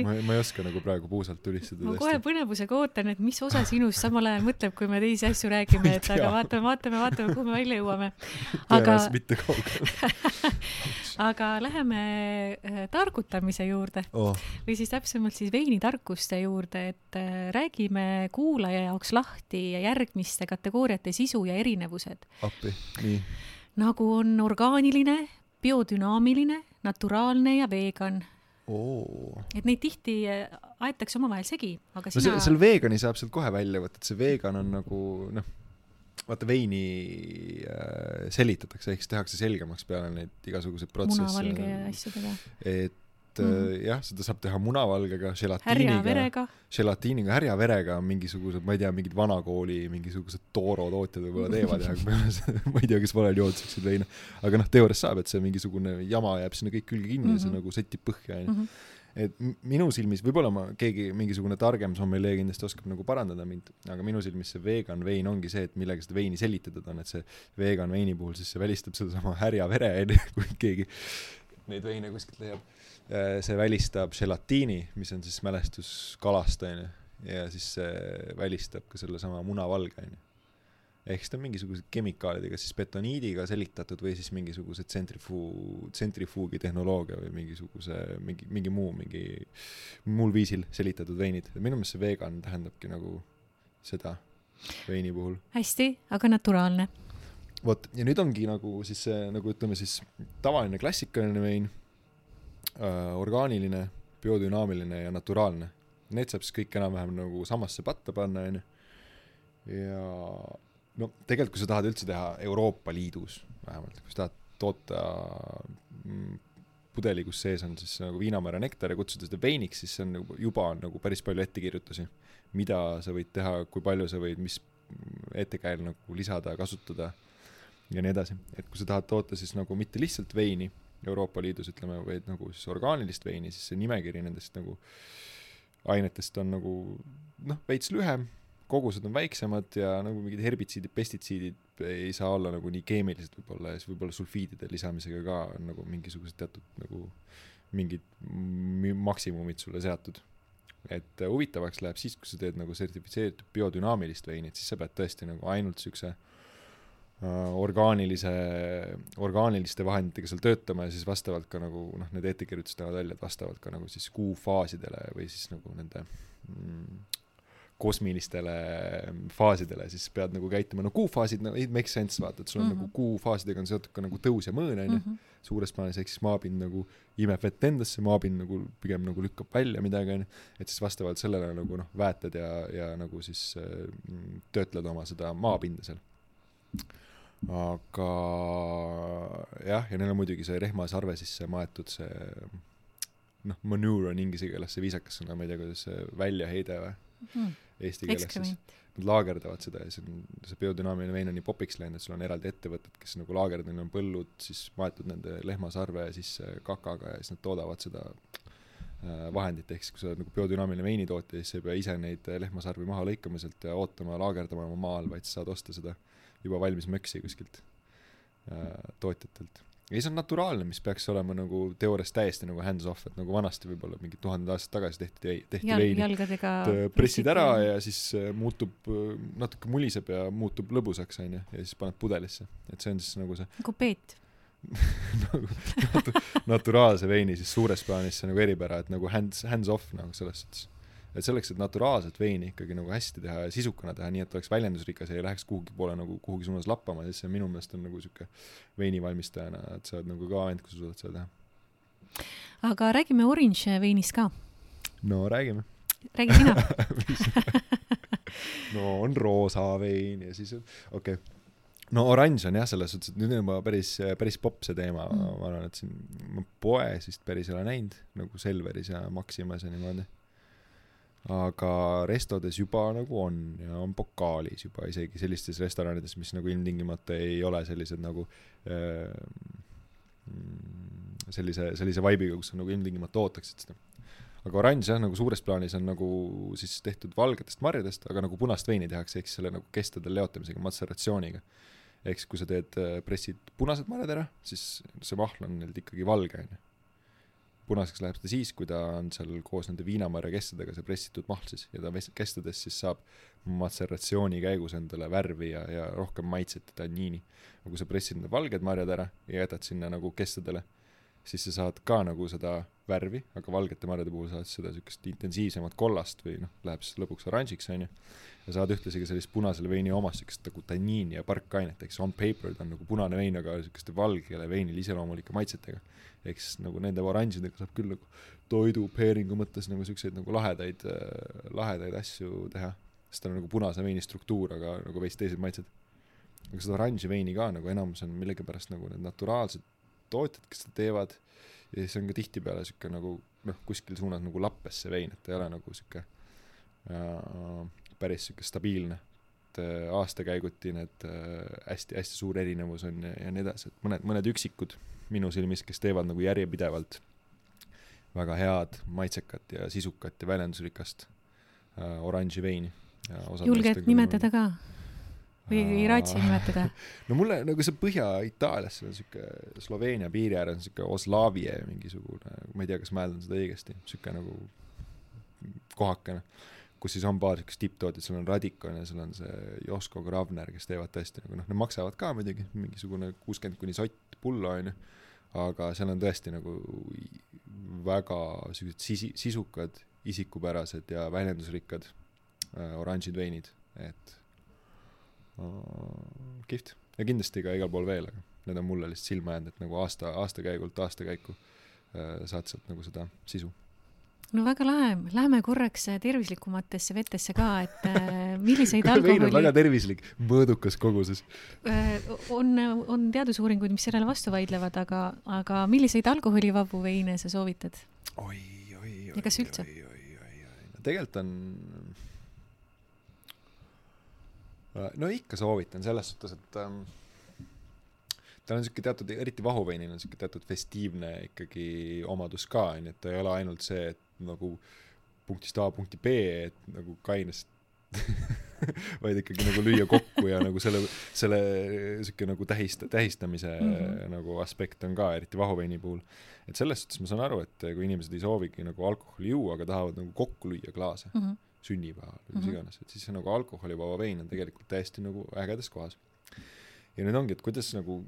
ma, ma ei oska nagu praegu puusalt tulistada. ma kohe põnevusega ootan, et mis osa sinust samal ajal mõtleb, kui me teisi asju räägime, et aga vaatame, vaatame, vaatame, kuhu me välja jõuame. aga mitte kaugele aga läheme äh, targutamise juurde oh. või siis täpsemalt siis veinitarkuste juurde, et äh, räägime kuulaja jaoks lahti järgmiste kategooriate sisu ja erinevused. appi, nii nagu on orgaaniline, biodünaamiline, naturaalne ja vegan oh.. et neid tihti äh, aetakse omavahel segi, aga sina no selle veegani saab sealt kohe välja võtta, et see vegan on nagu noh, vaata veini äh, selitatakse, ehk siis tehakse selgemaks peale neid igasuguseid protsesse. munavalge asjadega. et et mm -hmm. jah, seda saab teha munavalgega, želatiiniga, želatiiniga, härjaverega, mingisugused, ma ei tea, mingid vanakooli mingisugused Toro tootjad võib-olla teevad ja ma ei tea, kes valel joonud siukseid veine. aga noh, teoorias saab, et see mingisugune jama jääb sinna kõik külge kinni mm -hmm. ja see mhm. nagu sätib põhja, onju. Mhm. et minu silmis, võib-olla ma, keegi, mingisugune targem sommelee kindlasti oskab nagu parandada mind, aga minu silmis see vegan vein ongi see, et millega seda veini selitatud on, et see vegan veini puhul siis see välistab sedasama härjavere, onju, kui keegi neid veine kuskilt leiab see välistab želatiini, mis on siis mälestus kalast, onju, ja siis see välistab ka sellesama munavalge, onju. ehk siis ta on mingisugused kemikaalidega, siis betoniidiga selitatud või siis mingisuguse tsentrifuu-, tsentrifuugi tehnoloogia või mingisuguse, mingi, mingi muu, mingi muul viisil selitatud veinid. minu meelest see vegan tähendabki nagu seda veini puhul. hästi, aga naturaalne vot, ja nüüd ongi nagu siis see, nagu ütleme siis tavaline klassikaline vein äh, orgaaniline, biodünaamiline ja naturaalne. Need saab siis kõik enam-vähem nagu samasse patta panna, onju. ja no tegelikult, kui sa tahad üldse teha Euroopa Liidus vähemalt, kui sa tahad toota mm, pudeli, kus sees on siis nagu viinamäära nektar ja kutsuda seda veiniks, siis see on nagu juba on nagu päris palju ettekirjutusi, mida sa võid teha, kui palju sa võid, mis ettekäel nagu lisada, kasutada ja nii edasi. et kui sa tahad toota siis nagu mitte lihtsalt veini, Euroopa Liidus ütleme, või nagu siis orgaanilist veini, siis see nimekiri nendest nagu ainetest on nagu noh, veits lühem, kogused on väiksemad ja nagu mingid herbitsiidid, pestitsiidid ei saa olla nagu nii keemilised võib-olla ja siis võib-olla sulfiidide lisamisega ka on nagu mingisugused teatud nagu mingid maksimumid sulle seatud. et äh, huvitavaks läheb siis, kui sa teed nagu sertifitseeritud biodünaamilist veini, et siis sa pead tõesti nagu ainult siukse äh, orgaanilise, orgaaniliste vahenditega seal töötama ja siis vastavalt ka nagu noh, need ettekirjutused näevad välja, et vastavalt ka nagu siis kuufaasidele või siis nagu nende mm, kosmilistele faasidele, siis pead nagu käituma, no kuufaasid, no it makes sense, vaata, et sul on mm -hmm. nagu kuufaasidega on seotud ka nagu tõus ja mõõn, onju, mhm. suures plaanis, ehk siis maapind nagu imeb vett endasse, maapind nagu pigem nagu lükkab välja midagi, onju, et siis vastavalt sellele nagu noh, väetad ja, ja nagu siis äh, töötled oma seda maapinda seal. Aga jah, ja neil on muidugi see rehmasarve sisse maetud see noh, manure on inglise keeles see viisakas sõna, ma ei tea, kuidas see väljaheide või mm eesti keeles siis. Nad laagerdavad seda ja see on, see biodünaamiline vein on nii popiks läinud, et sul on eraldi ettevõtted, kes nagu laagerdavad, neil on põllud siis maetud nende lehmasarve sisse kakaga ja siis nad toodavad seda vahendit, ehk siis kui sa oled nagu biodünaamiline veinitootja, siis sa ei pea ise neid lehmasarvi maha lõikama sealt ja ootama, laagerdama oma maal, vaid sa saad osta seda juba valmis möksi kuskilt äh, tootjatelt ja siis on naturaalne, mis peaks olema nagu teoorias täiesti nagu hands-off, et nagu vanasti võib-olla mingi tuhanded aastad tagasi tehti, tehti Jal, veini. äh, pressid ära ja siis äh, muutub, äh, natuke muliseb ja muutub lõbusaks, onju, ja siis paned pudelisse. et see on siis nagu see nagu peet nagu natu, naturaalse veini siis suures plaanis see nagu eripära, et nagu hands, hands-off nagu selles suhtes et selleks, et naturaalset veini ikkagi nagu hästi teha ja sisukana teha, nii et oleks väljendusrikas ja ei läheks kuhugi poole nagu kuhugi suunas lappama, siis see minu meelest on nagu sihuke veinivalmistajana, et sa oled nagu ka ainult, kui sa suudad seda teha. aga räägime orange veinist ka. no räägime. räägi sina no on roosa vein ja siis, okei okay no oranž on jah, selles suhtes, et nüüd on juba päris, päris popp see teema mm., ma arvan, et siin ma poes vist päris ei ole näinud, nagu Selveris ja Maximas ja niimoodi aga restodes juba nagu on ja on pokaalis juba isegi sellistes restoranides, mis nagu ilmtingimata ei ole sellised nagu äh, sellise, sellise vibe'iga, kus sa nagu ilmtingimata ootaksid seda. aga oranž jah, nagu suures plaanis on nagu siis tehtud valgetest marjadest, aga nagu punast veini tehakse, ehk siis selle nagu kestadel leotamisega, matseratsiooniga. Ehk siis, kui sa teed, äh, pressid punased marjad ära, siis see mahl on nüüd ikkagi valge, onju punaseks läheb ta siis, kui ta on seal koos nende viinamarja kestadega, see pressitud mahl siis, ja ta kestades siis saab matseratsiooni käigus endale värvi ja, ja rohkem maitset ja tanniini. aga kui sa pressid need valged marjad ära ja jätad sinna nagu kestadele, siis sa saad ka nagu seda värvi, aga valgete marjade puhul saad seda siukest intensiivsemat kollast või noh, läheb siis lõpuks oranžiks onju. ja saad ühtlasi ka sellist punasele veini omast siukest nagu tanniini ja parkainet, eks on paper ta on nagu punane vein, aga siukeste valgele veinile iseloomulike maitsetega ehk siis nagu nende oranžidega saab küll nagu toidu pairing'u mõttes nagu siukseid nagu lahedaid äh,, lahedaid asju teha. sest tal on nagu punase veini struktuur, aga nagu veits teised maitsed. aga seda oranži veini ka nagu enamus on millegipärast nagu need naturaalsed tootjad, kes seda teevad ja siis on ka tihtipeale sihuke nagu noh, kuskil suunas nagu lappes see vein, et ta ei ole nagu sihuke äh, päris sihuke stabiilne et äh, aastakäiguti need hästi-hästi äh, suur erinevus on ja, ja nii edasi, et mõned, mõned üksikud minu silmis, kes teevad nagu järjepidevalt väga head, maitsekat ja sisukat ja väljendusrikast äh, oranži veini. julged nimetada ka? Või ei raatsi nimetada? no mulle nagu see Põhja-Itaalias, see on siuke Sloveenia piiri ääres on siuke Oslavie mingisugune, ma ei tea, kas ma hääldan seda õigesti, siuke nagu kohakene, kus siis on paar siukest tipptootjat, seal on Radikon ja seal on see Josko Gravner, kes teevad tõesti nagu noh, need maksavad ka muidugi mingisugune kuuskümmend kuni sott pullo onju aga seal on tõesti nagu väga siuksed sisi, sisukad, isikupärased ja väljendusrikkad äh, oranžid veinid, et kihvt. ja kindlasti ka igal pool veel, aga need on mulle lihtsalt silma jäänud, et nagu aasta, aastakäigult aastakäiku äh, saad sealt nagu seda sisu no väga lahe, lähme korraks tervislikumatesse vetesse ka, et äh, milliseid alkoholi väga tervislik, mõõdukas koguses. Äh, on, on teadusuuringuid, mis sellele vastu vaidlevad, aga, aga milliseid alkoholivabu veine sa soovitad? oi, oi, oi. oi, oi, oi, oi, no tegelikult on no ikka soovitan selles suhtes, et ähm, tal on sihuke teatud, eriti vahuveinil on sihuke teatud festiivne ikkagi omadus ka, onju, et ta ei ole ainult see, et nagu punktist A punkti B, et nagu kainest vaid ikkagi nagu lüüa kokku ja nagu selle, selle sihuke nagu tähist-, tähistamise mm -hmm. nagu aspekt on ka, eriti vahuveini puhul. et selles suhtes ma saan aru, et kui inimesed ei soovigi nagu alkoholi juua, aga tahavad nagu kokku lüüa klaase mm -hmm. Sünnipäeval või mis mm -hmm. iganes, et siis see nagu alkoholivaba vein on tegelikult täiesti nagu ägedas kohas. ja nüüd ongi, et kuidas nagu,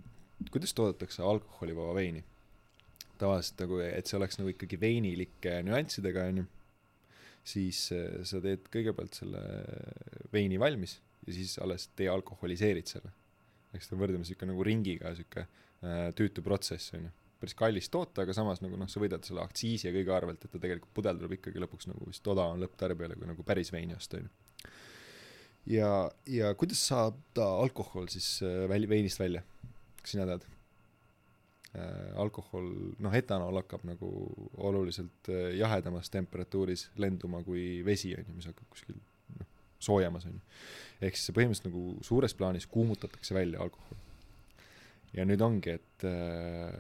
kuidas toodetakse alkoholivaba veini tavaliselt nagu, et see oleks nagu ikkagi veinilike nüanssidega, onju, siis äh, sa teed kõigepealt selle veini valmis ja siis alles dealkoholiseerid selle. eks ta võrdlemisi sihuke nagu ringiga sihuke äh, tüütu protsess, onju. Päris kallis toota, aga samas nagu noh, sa võidad selle aktsiisi ja kõige arvelt, et ta tegelikult pudel tuleb ikkagi lõpuks nagu vist odavam lõpptarbijale kui nagu päris veini osta, onju. ja, ja kuidas saab ta alkohol siis äh, väl-, veinist välja? kas sina tead? Äh, alkohol, noh, etanool hakkab nagu oluliselt äh, jahedamas temperatuuris lenduma kui vesi, on ju, mis hakkab kuskil noh, soojemas, on ju. ehk siis põhimõtteliselt nagu suures plaanis kuumutatakse välja alkohol. Ja nüüd ongi, et äh,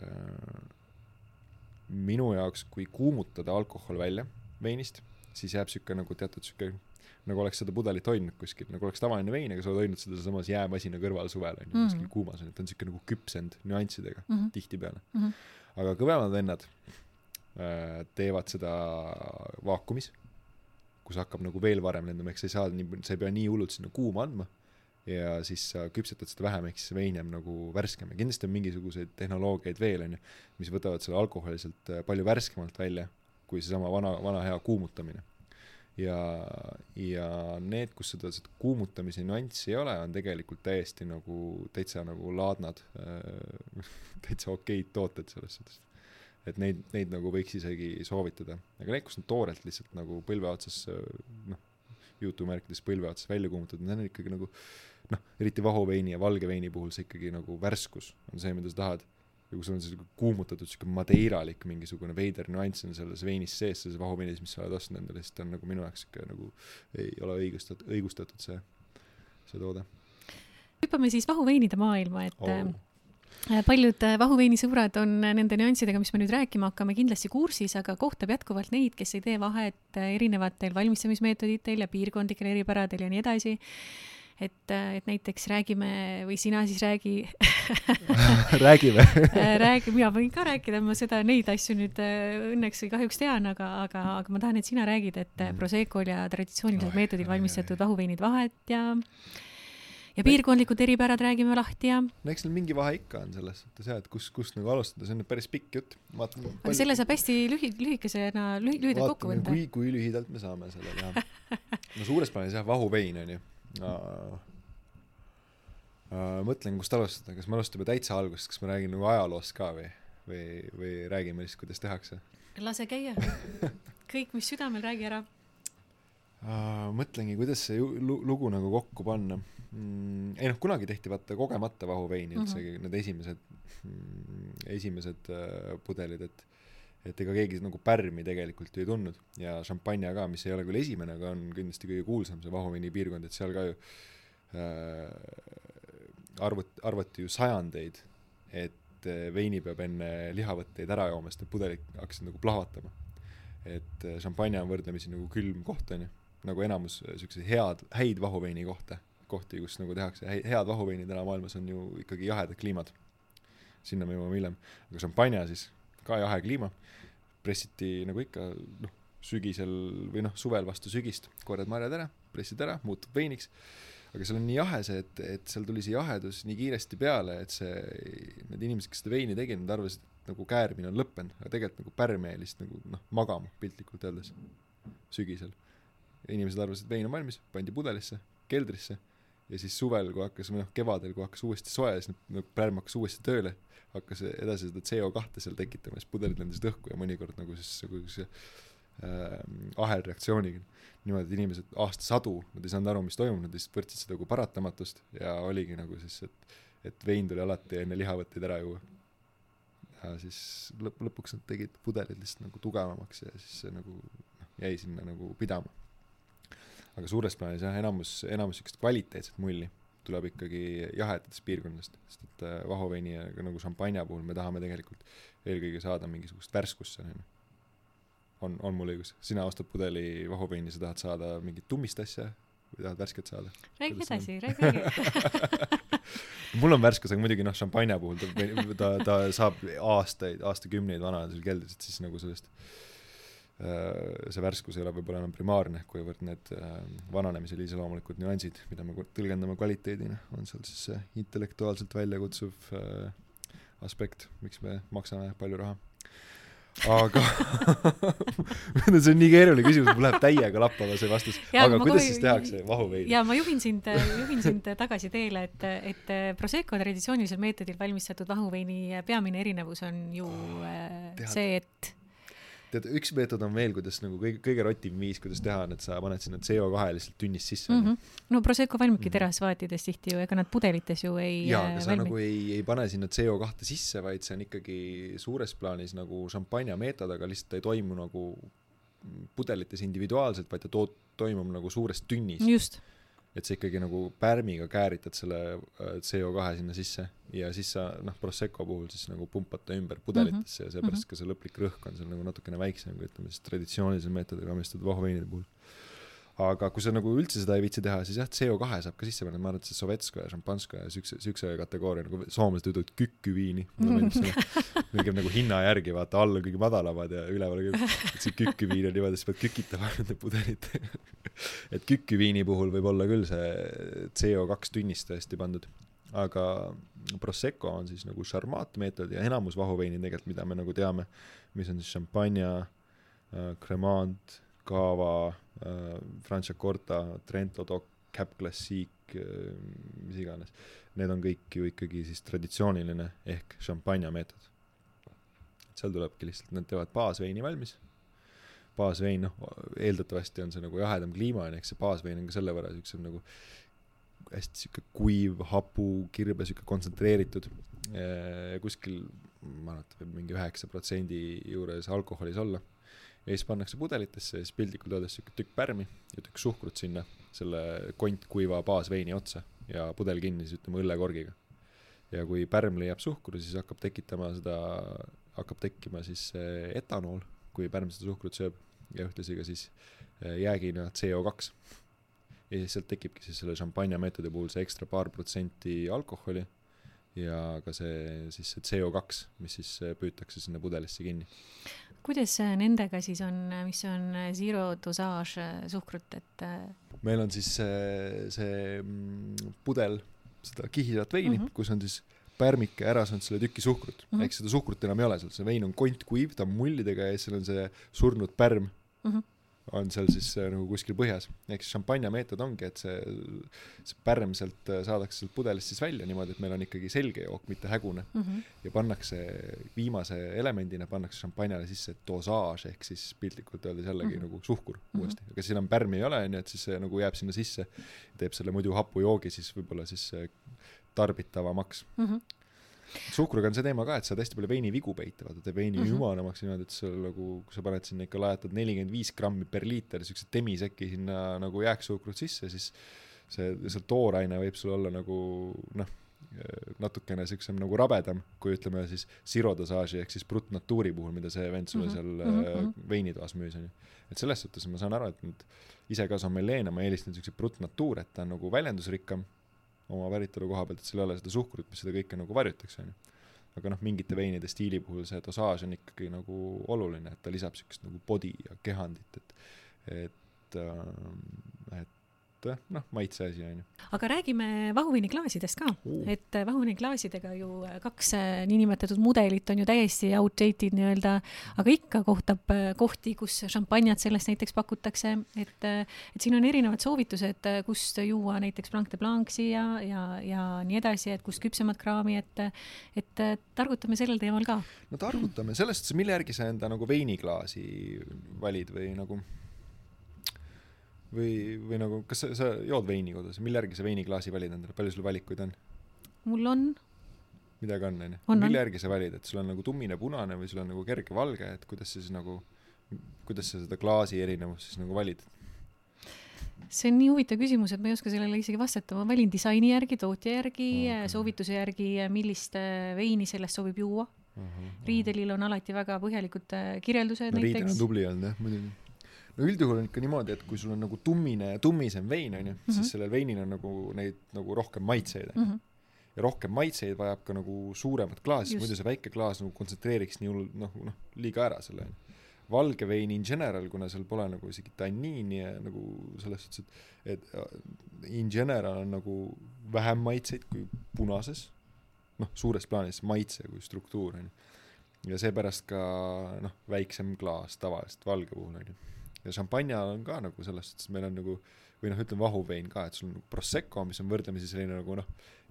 minu jaoks, kui kuumutada alkohol välja veinist, siis jääb niisugune nagu teatud niisugune nagu oleks seda pudelit hoidnud kuskil, nagu oleks tavaline vein, aga sa oled hoidnud seda sealsamas jäämasina kõrval suvel onju mm -hmm. kuskil kuumas onju, ta on siuke nagu küpsenud nüanssidega mm -hmm. tihtipeale mm. -hmm. aga kõvemad vennad äh, teevad seda vaakumis, kus hakkab nagu veel varem lendama, ehk sa ei saa nii, sa ei pea nii hullult sinna kuuma andma ja siis sa küpsetad seda vähem, ehk siis see vein jääb nagu värskem. Ja kindlasti on mingisuguseid tehnoloogiaid veel onju, mis võtavad selle alkoholi sealt äh, palju värskemalt välja kui seesama vana, vana hea kuumutamine. Ja, ja need, kus seda, seda kuumutamise nüanssi ei ole, on tegelikult täiesti nagu täitsa nagu laadnad äh,, täitsa okeid tooted selles suhtes. et neid, neid nagu võiks isegi soovitada, aga need, kus on toorelt lihtsalt nagu põlve otsas noh, jutumärkides põlve otsas välja kuumutatud, need on ikkagi nagu noh, eriti vahuveini ja valge veini puhul see ikkagi nagu värskus on see, mida sa tahad. Ja kui sul on siuke kuumutatud siuke madeiralik mingisugune veider nüanss on selles veinis sees, selles vahuveinis, mis sa oled ostnud endale, siis ta on nagu minu jaoks siuke nagu ei ole õigustatud, õigustatud see, see toode. hüppame siis vahuveinide maailma, et oh paljud äh, vahuveini sõbrad on nende nüanssidega, mis me nüüd rääkima hakkame, kindlasti kursis, aga kohtab jätkuvalt neid, kes ei tee vahet erinevatel valmistamismeetoditel ja piirkondlikel eripäradel ja nii edasi et, et näiteks räägime või sina siis räägi räägime räägi, mina võin ka rääkida, ma seda, neid asju nüüd äh, õnneks või kahjuks tean, aga, aga, aga ma tahan, et sina räägid, et mm. Proseccol ja traditsioonilisel meetodil valmistatud vahuveinid vahet ja ja piirkondlikud eripärad räägime lahti ja. no eks neil mingi vahe ikka on selles suhtes jah, et kus, kust nagu alustada, see on päris pikk jutt. aga palju... selle saab hästi lühi-, lühikesena lühi,, lühidalt kokku võtta. kui, kui lühidalt me saame selle teha. no suures plaanis jah, vahuvein on ju mõtlen, kust alustada, kas me alustame täitsa algusest, kas ma räägin nagu ajaloost ka või, või, või räägime lihtsalt, kuidas tehakse? lase käia kõik, mis südamel, räägi ära uh,. mõtlengi, kuidas see lugu nagu kokku panna mm,. ei noh, kunagi tehti vaata kogemata vahuveini üldsegi mm -hmm. need esimesed mm,, esimesed uh, pudelid, et et ega keegi nagu pärmi tegelikult ju ei tundnud ja šampanja ka, mis ei ole küll esimene, aga on kindlasti kõige kuulsam see Vahuveini piirkond, et seal ka ju äh, arvut-, arvati ju sajandeid, et äh, veini peab enne lihavõtteid ära jooma, sest need pudelid hakkasid nagu plahvatama. et äh, šampanja on võrdlemisi nagu külm koht, on ju, nagu enamus äh, siukseid head, häid vahuveini kohta, kohti, kus nagu tehakse häid, head vahuveinid täna maailmas on ju ikkagi jahedad kliimad. sinna me jõuame hiljem, aga šampanja siis ka jahe kliima, pressiti nagu ikka, noh, sügisel või noh, suvel vastu sügist, korjad marjad ära, pressid ära, muutub veiniks, aga seal on nii jahe see, et, et seal tuli see jahedus nii kiiresti peale, et see, need inimesed, kes seda veini tegid, nad arvasid, et nagu käärmine on lõppenud, aga tegelikult nagu pärm jäi lihtsalt nagu noh, magama piltlikult öeldes, sügisel. inimesed arvasid, et vein on valmis, pandi pudelisse, keldrisse ja siis suvel, kui hakkas, või noh, kevadel, kui hakkas uuesti soe, siis nagu pärm hakkas uuesti tööle hakkas edasi seda CO2 seal tekitama, siis pudelid lendasid õhku ja mõnikord nagu siis nagu see äh, ahelreaktsiooniga niimoodi, et inimesed aastasadu, nad ei saanud aru, mis toimub, nad lihtsalt võtsid seda kui paratamatust ja oligi nagu siis, et, et vein tuli alati enne lihavõtteid ära juua. ja siis lõpp, lõpuks nad tegid pudelid lihtsalt nagu tugevamaks ja siis see nagu noh, jäi sinna nagu pidama. Aga suures plaanis jah, enamus, enamus siukest kvaliteetset mulli tuleb ikkagi jahedatest piirkondadest, sest et äh, vahuveini ja nagu šampanja puhul me tahame tegelikult eelkõige saada mingisugust värskust seal, onju. on, on mul õigus, sina ostad pudeli vahuveini, sa tahad saada mingit tummist asja või tahad värsket saada? räägi edasi, räägi, räägi. mul on värskus, aga muidugi noh, šampanja puhul ta, ta, ta saab aastaid, aastakümneid vana sul keldris, et siis nagu sellest äh, see värskus ei ole võib-olla enam primaarne, kuivõrd need äh, vananemisel iseloomulikud nüansid, mida me tõlgendame kvaliteedina, on seal siis see intellektuaalselt väljakutsuv äh, aspekt, miks me maksame palju raha aga see on nii keeruline küsimus, mul läheb täiega lappama see vastus. aga kuidas kohe... siis tehakse vahuveini? ja ma juhin sind, juhin sind tagasi teele, et, et Prosecco traditsioonilisel meetodil valmistatud vahuveini peamine erinevus on ju äh, Tead. see, et tead, üks meetod on veel, kuidas nagu kõige, kõige rotim viis, kuidas teha on, et sa paned sinna CO2 lihtsalt tunnist sisse mm. -hmm. no Prosecco valmibki mm -hmm. terasvaatides tihti ju, ega nad pudelites ju ei jaa, aga äh, sa valmi. nagu ei, ei pane sinna CO2 sisse, vaid see on ikkagi suures plaanis nagu šampanja meetod, aga lihtsalt ei toimu nagu pudelites individuaalselt, vaid ta tood-, toimub nagu suures tünnis. just et sa ikkagi nagu pärmiga kääritad selle äh, CO2 sinna sisse ja siis sa noh, Prosecco puhul siis nagu pumpad ta ümber pudelitesse mm -hmm. ja seepärast mm -hmm. ka see lõplik rõhk on seal nagu natukene väiksem kui ütleme siis traditsioonilisel meetodil valmistatud vahuveinide puhul aga kui sa nagu üldse seda ei viitsi teha, siis jah, CO2 saab ka sisse panna, ma arvan, et see Sovetskoja, Šampanskoja, siukse, siukse kategooria nagu soomlased ütlevad kükküviini. mulle meeldib see, kõige nagu hinna järgi, vaata, all on kõige madalamad ja üleval on kõige, see kükküviin on niimoodi, sa pead kükitama nende pudelitega et kükküviini puhul võib olla küll see CO2 tünnis tõesti pandud. aga Prosecco on siis nagu šarmaatmeetod ja enamus vahuveinid tegelikult, mida me nagu teame, mis on siis šampanja Cava äh,, Franciacorta, Trento Doc, Cap Classique äh,, mis iganes. Need on kõik ju ikkagi siis traditsiooniline ehk šampanja meetod. seal tulebki lihtsalt, nad teevad baasveini valmis. baasvein, noh, eeldatavasti on see nagu jahedam kliima onju, eks see baasvein on ka selle võrra siuksem nagu hästi sihuke kuiv, hapu, kirbe, sihuke kontsentreeritud. kuskil, ma arvan, et võib mingi üheksa protsendi juures alkoholis olla ja siis pannakse pudelitesse ja siis piltlikult öeldes sihuke tükk pärmi ja tükk suhkrut sinna selle kontkuiva baasveini otsa ja pudel kinni siis ütleme õllekorgiga. ja kui pärm leiab suhkru, siis hakkab tekitama seda, hakkab tekkima siis etanool, kui pärm seda suhkrut sööb ja ühtlasi ka siis eh, jäägina CO2. ja siis sealt tekibki siis selle šampanja meetodi puhul see ekstra paar protsenti alkoholi ja ka see siis see CO2, mis siis eh, püütakse sinna pudelisse kinni kuidas nendega siis on, mis on zero dosage suhkrut, et? meil on siis see, see mm, pudel seda kihisevat veini mm, -hmm. kus on siis pärmike ära saanud selle tüki suhkrut mm -hmm., ehk seda suhkrut enam ei ole seal, see vein on kontkuiv, ta on mullidega ja siis seal on see surnud pärm mm. -hmm on seal siis äh, nagu kuskil põhjas. ehk siis šampanja meetod ongi, et see, see pärm sealt äh, saadakse sealt pudelist siis välja niimoodi, et meil on ikkagi selge jook, mitte hägune mm. -hmm. ja pannakse viimase elemendina pannakse šampanjale sisse dosaaž ehk siis piltlikult öeldes jällegi mm -hmm. nagu suhkur mm -hmm. uuesti. aga siis enam pärmi ei ole, onju, et siis see nagu jääb sinna sisse, teeb selle muidu hapu joogi siis võib-olla siis äh, tarbitavamaks mm. -hmm suhkruga on see teema ka, et saad hästi palju veinivigu peita, vaata teeb veini mm -hmm. ümaramaks niimoodi, et sul nagu, kui sa paned sinna ikka lajatad nelikümmend viis grammi per liiter siukse temisäki sinna nagu jääksuhkrut sisse, siis see, see tooraine võib sul olla nagu noh, natukene siuksem nagu rabedam, kui ütleme siis sirodosaaži ehk siis brutnatuuri puhul, mida see vend sulle seal mm -hmm. veinitoas müüs onju. et selles suhtes ma saan aru, et nüüd ise ka sommeleena ma eelistan siukseid brutnatuur, et ta on nagu väljendusrikkam oma päritolu koha pealt, et seal ei ole seda suhkrut, mis seda kõike nagu varjutaks, onju. aga noh, mingite veinide stiili puhul see dosaaž on ikkagi nagu oluline, et ta lisab siukest nagu body ja kehandit, et et äh, et et noh, maitse asi on ju. aga räägime vahuveiniklaasidest ka uh., et vahuveiniklaasidega ju kaks äh, niinimetatud mudelit on ju täiesti outdated nii-öelda, aga ikka kohtab kohti, kus šampanjat sellest näiteks pakutakse, et, et siin on erinevad soovitused, kust juua näiteks Blanc de Blanc'i ja, ja, ja nii edasi, et kust küpsemat kraami, et, et targutame sellel teemal ka. no targutame, selles suhtes, mille järgi sa enda nagu veiniklaasi valid või nagu või, või nagu, kas sa, sa jood veini kodus, mille järgi sa veiniklaasi valid endale, palju sul valikuid on? mul on. midagi on, onju. mille järgi sa valid, et sul on nagu tummine punane või sul on nagu kerge valge, et kuidas sa siis nagu, kuidas sa seda klaasi erinevust siis nagu valid? see on nii huvitav küsimus, et ma ei oska sellele isegi vastata, ma valin disaini järgi, tootja järgi okay., soovituse järgi, millist äh, veini sellest sobib juua. -huh. Riidelil on alati väga põhjalikud kirjeldused no, näiteks. Riidel on tubli olnud jah, muidugi no üldjuhul on ikka niimoodi, et kui sul on nagu tummine, tummisem vein, onju, Mhm. siis sellel veinil on nagu neid nagu rohkem maitseid, onju. Mhm. ja rohkem maitseid vajab ka nagu suuremat klaasi, muidu see väike klaas nagu kontsentreeriks nii hull noh, noh liiga ära selle valge vein in general, kuna seal pole nagu isegi tanniini ja nagu selles suhtes, et et äh, in general on nagu vähem maitseid kui punases, noh, suures plaanis maitse kui struktuur on ju. ja seepärast ka noh, väiksem klaas tavaliselt valge puhul on ju. Ja šampanja on ka nagu selles suhtes, meil on nagu või noh, ütleme vahuvein ka, et sul on nagu Prosecco, mis on võrdlemisi selline nagu noh,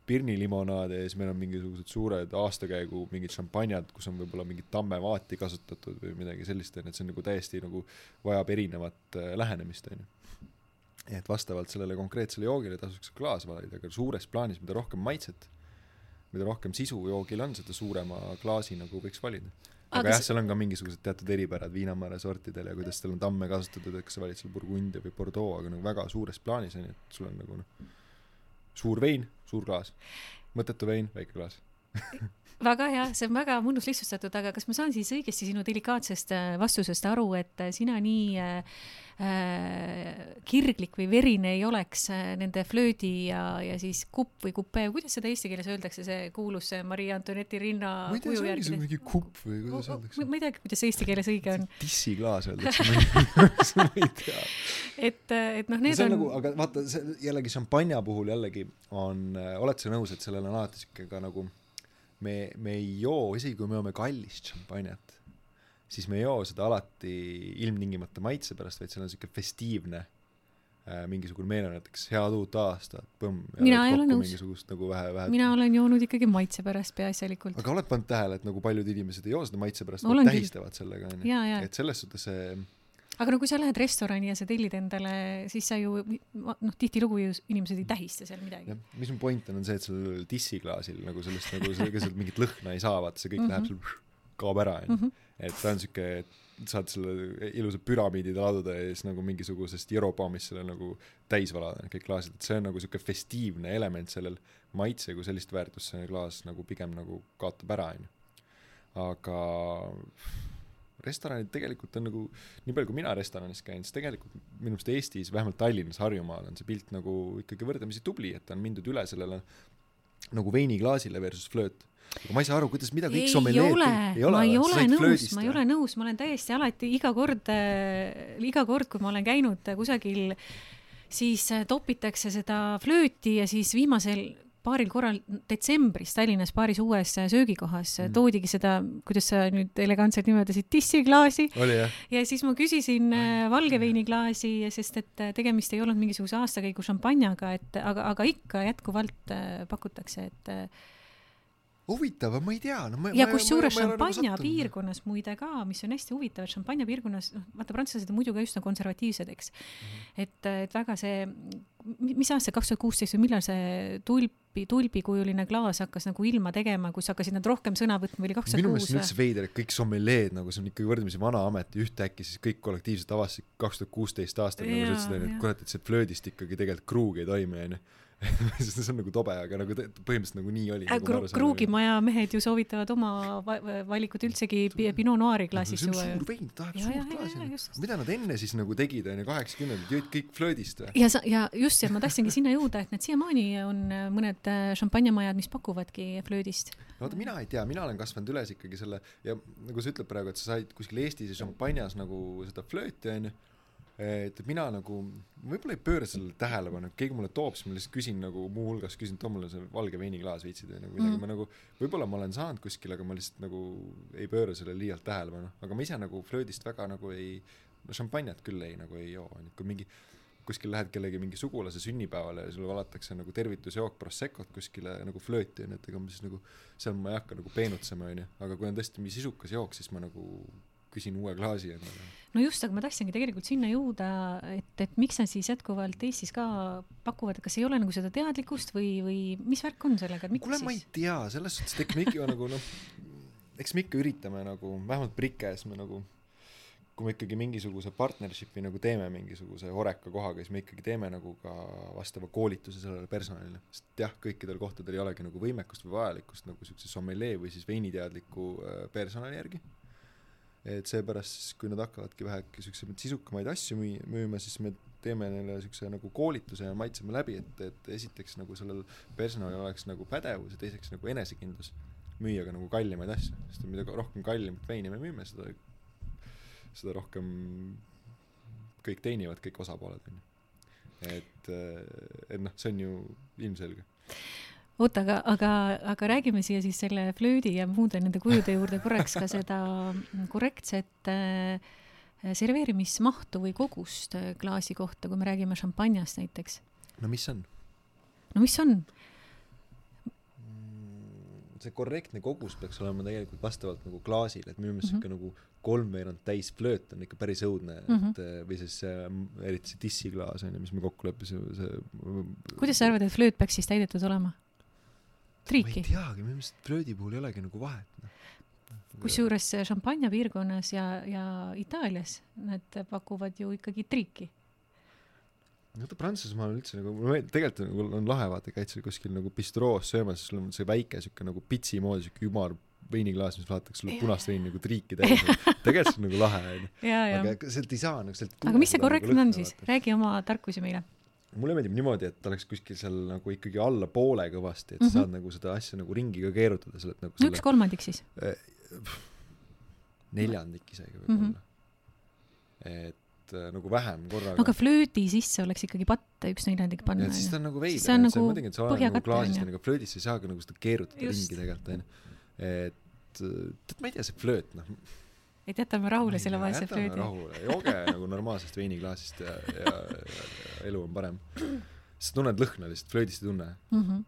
pirni limonaad ja siis meil on mingisugused suured aastakäigu mingid šampanjad, kus on võib-olla mingit tammevaati kasutatud või midagi sellist, onju, et see on nagu täiesti nagu vajab erinevat äh, lähenemist, onju. et vastavalt sellele konkreetsele joogile tasuks klaas valida, aga suures plaanis, mida rohkem maitset, mida rohkem sisu joogil on, seda suurema klaasi nagu võiks valida. Aga, Aga jah seal on ka mingisugused teatud eripärad viinamarja sortidel ja kuidas seal on tamme kasutatud, et kas sa valid seal Burgundia või Bordeaux, aga nagu väga suures plaanis on ju, et sul on nagu noh, suur vein, suur klaas. mõttetu vein, väike klaas. väga hea, see on väga mõnus lihtsustatud, aga kas ma saan siis õigesti sinu delikaatsest äh, vastusest aru, et äh, sina nii äh, äh, kirglik või verine ei oleks nende flöödi ja, ja siis kupp või kupee, kuidas seda eesti keeles öeldakse, see kuulus Marie Antoinette'i rinna ma ei tea, see ongi see mingi kupp või kuidas öeldakse? ma ei teagi, kuidas eesti keeles õige on, dissiklaas öeldakse, ma ei- tea. et, et noh, need see on on, nagu, aga vaata, see jällegi šampanja puhul jällegi on, oled sa nõus, et sellel on alati sihuke ka nagu me, me ei joo, isegi kui me joome kallist šampanjat, siis me ei joo seda alati ilmtingimata maitse pärast, vaid seal on sihuke festiivne äh, mingisugune meele, näiteks head uut aastat, põmm. Mina ei ole nõus. mingisugust nagu vähe, vähe mina olen joonud ikkagi maitse pärast peaasjalikult. aga oled pannud tähele, et nagu paljud inimesed ei joo seda maitse pärast, küll. tähistavad sellega, onju. et selles suhtes see aga no kui sa lähed restorani ja sa tellid endale, siis sa ju noh, tihtilugu ju inimesed ei tähista seal midagi mis mu point on, on see, et sellel dissiklaasil nagu sellest nagu see, sealt mingit lõhna ei saa, vaata see kõik Mhm. läheb sul, kaob ära, onju. mm. -hmm. et ta on siuke, saad selle ilusa püramiidi laduda ja siis nagu mingisugusest Jeroboamist selle nagu täis valada, kõik klaasid, et see on nagu siuke festiivne element sellel, maitse kui sellist väärtust see klaas nagu pigem nagu kaotab ära, onju. aga restoranid tegelikult on nagu, nii palju kui mina restoranis käin, siis tegelikult minu arust Eestis, vähemalt Tallinnas, Harjumaal on see pilt nagu ikkagi võrdlemisi tubli, et on mindud üle sellele nagu veiniklaasile versus flööt. aga ma ei saa aru, kuidas, mida kõik ei ole, ei ole ma ei ole nõus, ma ei ole nõus, ma olen täiesti alati iga kord äh,, iga kord, kui ma olen käinud kusagil, siis äh, topitakse seda flööti ja siis viimasel paaril korral detsembris Tallinnas paaris uues söögikohas mm. Toodigi seda, kuidas sa nüüd elegantselt nimetasid, dissiklaasi oli ja siis ma küsisin äh, valgeveiniklaasi, sest et äh, tegemist ei olnud mingisuguse aastakäigu šampanjaga, et aga, aga ikka jätkuvalt äh, pakutakse, et huvitav, ma ei tea, no ma ja kusjuures nagu šampanja sattunud. piirkonnas muide ka, mis on hästi huvitav, et šampanja piirkonnas, noh, vaata prantslased on muidu ka üsna konservatiivsed, eks mm. -hmm. et, et väga see, mis aasta, kaks tuhat kuusteist või millal see tulpi, tulbikujuline klaas hakkas nagu ilma tegema, kus hakkasid nad rohkem sõna võtma, oli kaks minu tuhat meelest kuus on või üldse? veider, et kõik sommeleed nagu see on ikkagi võrdlemisi vana amet ja ühtäkki siis kõik kollektiivselt avastasid kaks tuhat kuusteist aastal nagu sa ütlesid onju, et kurat, et see flöödist ikkagi tegelikult kruug ei toimi onju. see on nagu tobe, aga nagu te- põhimõtteliselt nagu nii oli. Kru-, kruugimaja mehed ju soovitavad oma va valikut üldsegi pi- Pinot Noiri klaasis juua ju suur. vein, tahab suurt klaasi mida nad enne siis nagu tegid onju, kaheksakümnendatel jõid kõik flöödist või? ja sa, ja just, ja ma tahtsingi sinna jõuda, et need siiamaani on äh, mõned äh, šampanjamajad, mis pakuvadki flöödist. no vaata, mina ei tea, mina olen kasvanud üles ikkagi selle ja nagu sa ütled praegu, et sa said kuskil Eestis ja šampanjas nagu seda flööti onju, et mina nagu võib-olla ei pööra sellele tähelepanu, keegi mulle toob, siis ma lihtsalt küsin nagu muuhulgas küsin, too mulle see valge veiniklaas viitsid või nagu midagi Mm. mm., ma nagu võib-olla ma olen saanud kuskil, aga ma lihtsalt nagu ei pööra sellele liialt tähelepanu, aga ma ise nagu flöödist väga nagu ei, no šampanjat küll ei nagu ei joo, onju, kui mingi kuskil lähed kellegi mingi sugulase sünnipäevale ja sulle valatakse nagu tervitusjook Proseccot kuskile nagu flööti onju, et ega ma siis nagu seal ma ei hakka nagu peenutsema onju, aga kui on tõesti mingi sisukas jook, siis ma nagu küsin uue klaasi endale. no just, aga ma tahtsingi tegelikult sinna jõuda, et, et miks nad siis jätkuvalt Eestis ka pakuvad, kas ei ole nagu seda teadlikkust või, või mis värk on sellega, et miks kuule, ma ei tea, selles suhtes, et eks me ikka nagu noh, eks me ikka üritame nagu, vähemalt Brikes me nagu kui me ikkagi mingisuguse partnership'i nagu teeme mingisuguse Horeca kohaga, siis me ikkagi teeme nagu ka vastava koolituse sellele personalile, sest jah, kõikidel kohtadel ei olegi nagu võimekust või vajalikkust nagu siukse sommelee või siis veiniteadliku äh, personali järgi. Et seepärast siis, kui nad hakkavadki väheke siukseid sisukamaid asju müü-, müüma, siis me teeme neile siukse nagu koolituse ja maitseme läbi, et, et esiteks nagu sellel personalil oleks nagu pädevus ja teiseks nagu enesekindlus müüa ka nagu kallimaid asju, sest mida rohkem kallimat veini me müüme, seda, seda rohkem kõik teenivad, kõik osapooled, onju. et, et noh, see on ju ilmselge oota, aga, aga, aga räägime siia siis selle flöödi ja muude nende kujude juurde korraks ka seda korrektset äh, serveerimismahtu või kogust äh, klaasi kohta, kui me räägime šampanjast näiteks. no mis on? no mis on? Mm, see korrektne kogus peaks olema tegelikult vastavalt nagu klaasile, et minu meelest mm -hmm. nagu kolmveerand täis flööt on ikka päris õudne mm, -hmm. et mhm. või siis see, eriti see dissiklaas on ju, mis me kokku leppisime, see kuidas sa arvad, et flööt peaks siis täidetud olema? Triiki. ma ei teagi, minu meelest flöödi puhul ei olegi nagu vahet no.. kusjuures šampanja piirkonnas ja, ja Itaalias nad pakuvad ju ikkagi triiki. no vaata Prantsusmaal üldse nagu, tegelikult nagu on lahe vaata, käid seal kuskil nagu bistroos söömas, sul on see väike siuke nagu pitsi moodi siuke ümar veiniklaas, mis vaadatakse sulle punast veini nagu triiki täis. Tegelikult see on nagu lahe onju. aga sealt ei saa nagu sealt aga mis see korrektne nagu on siis, räägi oma tarkusi meile mulle meeldib niimoodi, et oleks kuskil seal nagu ikkagi alla poole kõvasti, et mm -hmm. sa saad nagu seda asja nagu ringi ka keerutada, sa oled nagu selle... üks kolmandik siis eh,? neljandik isegi võib-olla mm. -hmm. et äh, nagu vähem korraga. no aga flöödi sisse oleks ikkagi patt üks neljandik panna. siis ta on nagu veider, see on nagu mõtlengi, et sa oled nagu klaasist, aga flöödis ei saagi nagu seda keerutada Just. ringi tegelikult onju. et tead, ma ei tea, see flööt noh et jätame rahule selle vaese flöödi. rahule, jooge nagu normaalsest veiniklaasist ja, ja, ja, ja elu on parem. sa tunned lõhna lihtsalt, flöödist ei tunne mm. -hmm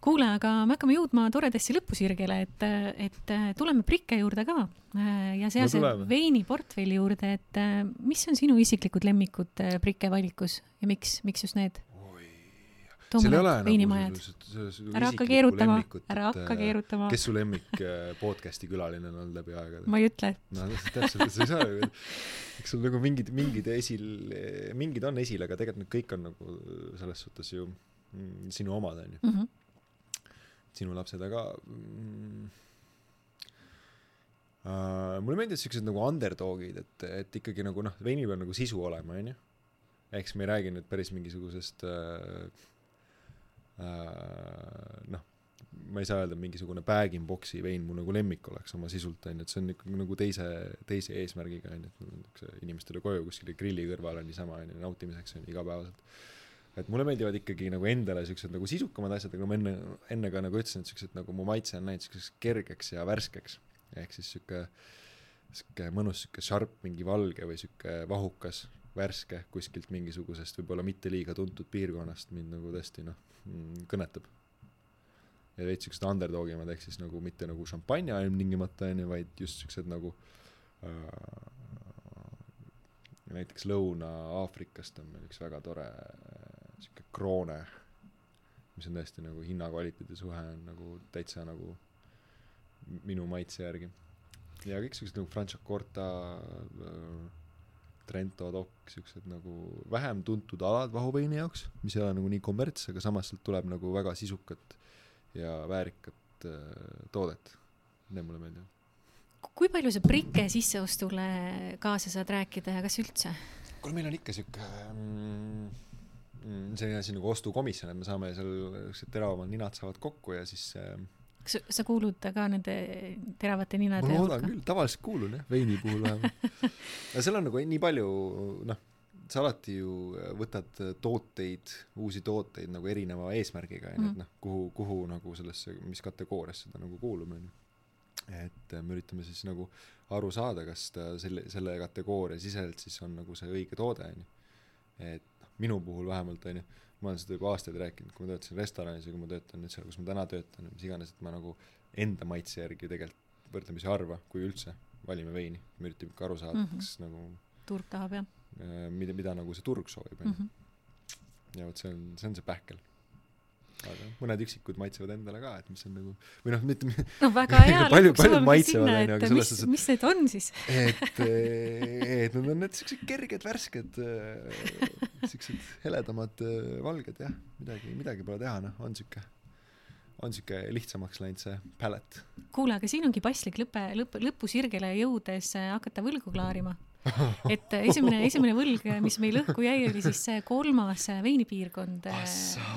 kuule, aga me hakkame jõudma toredasse lõpusirgele, et, et tuleme Prikke juurde ka ja sealse no, veiniportfelli juurde, et mis on sinu isiklikud lemmikud Prikke valikus ja miks, miks just need? Seal ei ole nagu ära hakka keerutama, ära hakka keerutama. kes su lemmik äh, podcast'i külaline on olnud läbi aegade? ma ei ütle. no täpselt, sa ei saa ju, eks sul nagu mingid, mingid esil, mingid on esil, aga tegelikult need kõik on nagu selles suhtes ju mm, sinu omad, onju mm. -hmm. sinu lapsed, aga mm, Uh, mulle meeldivad siuksed nagu underdog'id, et, et ikkagi nagu noh, veinil peab nagu sisu olema, onju. ehk siis me ei räägi nüüd päris mingisugusest Äh, noh, ma ei saa öelda, mingisugune bag-in-box'i vein mu nagu lemmik oleks oma sisult, on ju, et see on ikkagi nagu teise, teise eesmärgiga, on ju, et niisuguse inimestele koju kuskile grilli kõrvale niisama, on ju, nautimiseks, on ju, igapäevaselt. et mulle meeldivad ikkagi nagu endale siuksed nagu sisukamad asjad, aga ma enne, enne ka nagu ütlesin, et siuksed nagu mu maitse on läinud siukseks kergeks ja värskeks. ehk siis sihuke, sihuke mõnus sihuke sharp mingi valge või sihuke vahukas, värske kuskilt mingisugusest võib-olla mitte liiga tuntud piirkonnast mind nagu tõesti noh Mm, kõnetab. ja veits siuksed underdog imad, ehk siis nagu mitte nagu šampanja ilmtingimata onju, vaid just siuksed nagu äh, näiteks Lõuna-Aafrikast on meil üks väga tore äh, siuke kroone, mis on tõesti nagu hinna-kvaliteedi suhe on nagu täitsa nagu minu maitse järgi. ja kõik siuksed nagu Franciacorta äh, Trento, Doc, siuksed nagu vähem tuntud alad vahuveini jaoks, mis ei ole nagu nii kommerts, aga samas sealt tuleb nagu väga sisukat ja väärikat äh, toodet. Need mulle meeldivad. kui palju sa Brike sisseostule kaasa saad rääkida ja kas üldse? kuule, meil on ikka sihuke mm, mm selline asi nagu ostukomisjon, et me saame seal siuksed teravamad ninad saavad kokku ja siis äh, kas sa kuulud ka nende teravate ninade hulka? ma loodan küll, tavaliselt kuulun jah, veini puhul vähemalt. aga seal on nagu nii palju, noh, sa alati ju võtad tooteid, uusi tooteid nagu erineva eesmärgiga, onju, et mhm. noh, kuhu, kuhu nagu sellesse, mis kategooriasse ta nagu kuulub, onju. et me üritame siis nagu aru saada, kas ta selle, selle kategooria siseselt siis on nagu see õige toode, onju. et noh, minu puhul vähemalt, onju ma olen seda juba aastaid rääkinud, kui ma töötasin restoranis ja kui ma töötan nüüd seal, kus ma täna töötan, mis iganes, et ma nagu enda maitse järgi tegelikult võrdlemisi harva, kui üldse, valime veini. me üritame ikka aru saada mm, -hmm. kas nagu turg tahab, jah? Äh, mida, mida nagu see turg soovib, onju. Mhm. ja vot see on, see on see pähkel aga mõned üksikud maitsevad endale ka, et mis on nagu või noh, mitte no väga hea palju, paljud maitsevad onju, aga selles suhtes, et mis need on siis et, et nad on need siuksed kerged, värsked, siuksed heledamad, valged jah, midagi, midagi pole teha, noh, on siuke, on sihuke lihtsamaks läinud see palett. kuule, aga siin ongi paslik lõpe, lõpp, lõpusirgele jõudes hakata võlgu klaarima. et äh, esimene, esimene võlg, mis meil õhku jäi, oli siis see kolmas äh, veinipiirkond,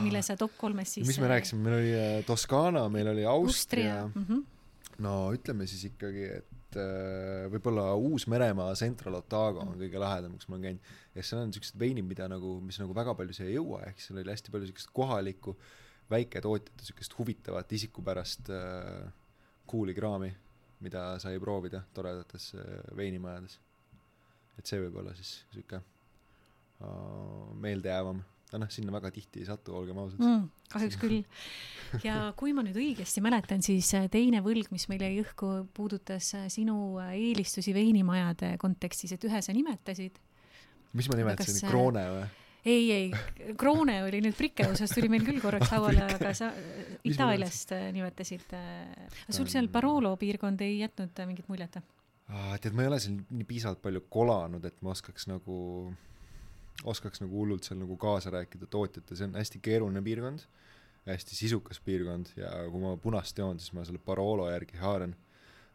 mille sa top kolmes siis. mis me rääkisime, meil oli äh, Toskaana, meil oli Austria, Austria. Mm -hmm. no ütleme siis ikkagi, et äh, võib-olla Uus-Meremaa Central Otago on kõige lahedam, kus ma olen käinud. ja seal on siuksed veinid, mida nagu, mis nagu väga palju siia ei jõua, ehk seal oli hästi palju siukest kohalikku väiketootjate siukest huvitavat isikupärast äh, kuulikraami, mida sai proovida toredates äh, veinimajades. Et see võib olla siis siuke äh, meeldejäävam, aga noh, sinna väga tihti ei satu, olgem ausad mm.. kahjuks küll. ja kui ma nüüd õigesti mäletan, siis äh, teine võlg, mis meil jäi õhku, puudutas äh, sinu eelistusi veinimajade kontekstis, et ühe sa nimetasid. mis ma nimetasin kas,, kroone või? ei, ei, Kroone oli nüüd Prike osas tuli meil küll korraks lauale, aga sa Itaaliast nimetasid. sul seal Barolo piirkond ei jätnud mingit muljet? Aa, tead, ma ei ole seal nii piisavalt palju kolanud, et ma oskaks nagu, oskaks nagu hullult seal nagu kaasa rääkida tootjate, see on hästi keeruline piirkond, hästi sisukas piirkond ja kui ma punast joon, siis ma selle Barolo järgi haaran.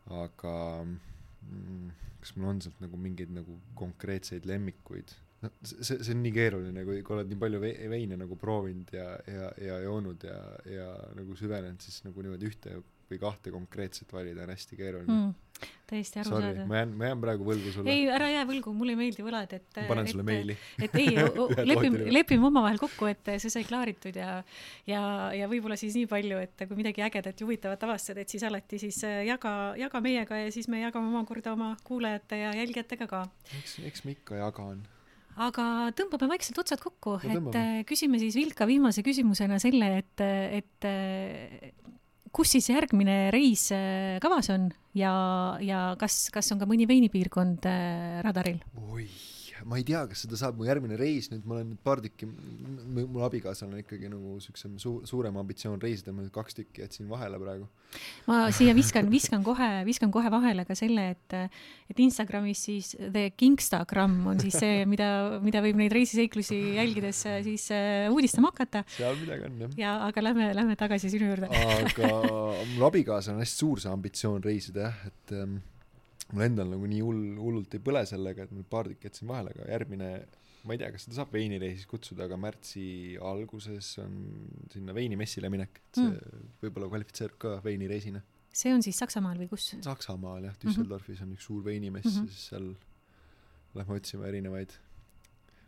aga mm, kas mul on sealt nagu mingeid nagu konkreetseid lemmikuid? noh, see, see on nii keeruline, kui, kui oled nii palju vei- veine nagu proovinud ja, ja, ja joonud ja, ja nagu süvenenud, siis nagu niimoodi ühte või kahte konkreetset valida on hästi keeruline mm.. täiesti arusaadav. ma jään, ma jään praegu võlgu sulle. ei, ära jää võlgu, mulle ei meeldi võlad, et. ma panen sulle meili. et ei, lepime lepime omavahel kokku, et see sai klaaritud ja, ja, ja võib-olla siis nii palju, et kui midagi ägedat ja huvitavat avastad, et siis alati siis äh, jaga, jaga meiega ja siis me jagame omakorda oma kuulajate ja jälgijatega ka. eks, eks ma ikka jagan. aga tõmbame vaikselt otsad kokku, No et tõmbame. äh, küsime siis Vilka viimase küsimusena selle, et, et äh, kus siis järgmine reis äh, kavas on ja, ja kas, kas on ka mõni veinipiirkond äh, radaril? oi, ma ei tea, kas seda saab, mu järgmine reis nüüd, ma olen nüüd paar tükki, mul abikaasal on ikkagi nagu siuksem su-, suurem ambitsioon reisida, ma nüüd kaks tükki jätsin vahele praegu. ma siia viskan, viskan kohe, viskan kohe vahele ka selle, et, et Instagramis siis The Kingstagram on siis see, mida, mida võib neid reisiseiklusi jälgides siis äh, uudistama hakata seal midagi on jah. ja, aga lähme, lähme tagasi sinu juurde. aga mul abikaasal on hästi suur see ambitsioon reisida jah, et ähm, mul endal nagu nii hull, hullult ei põle sellega, et nüüd paar tükki jätsin vahele, aga järgmine ma ei tea, kas seda saab veinireisis kutsuda, aga märtsi alguses on sinna veinimessile minek, et see mm. võib-olla kvalifitseerub ka veinireisina. see on siis Saksamaal või kus? Saksamaal jah, Düsseldorfis on üks suur veinimess mm Mhm. -hmm. ja siis seal lähme otsima erinevaid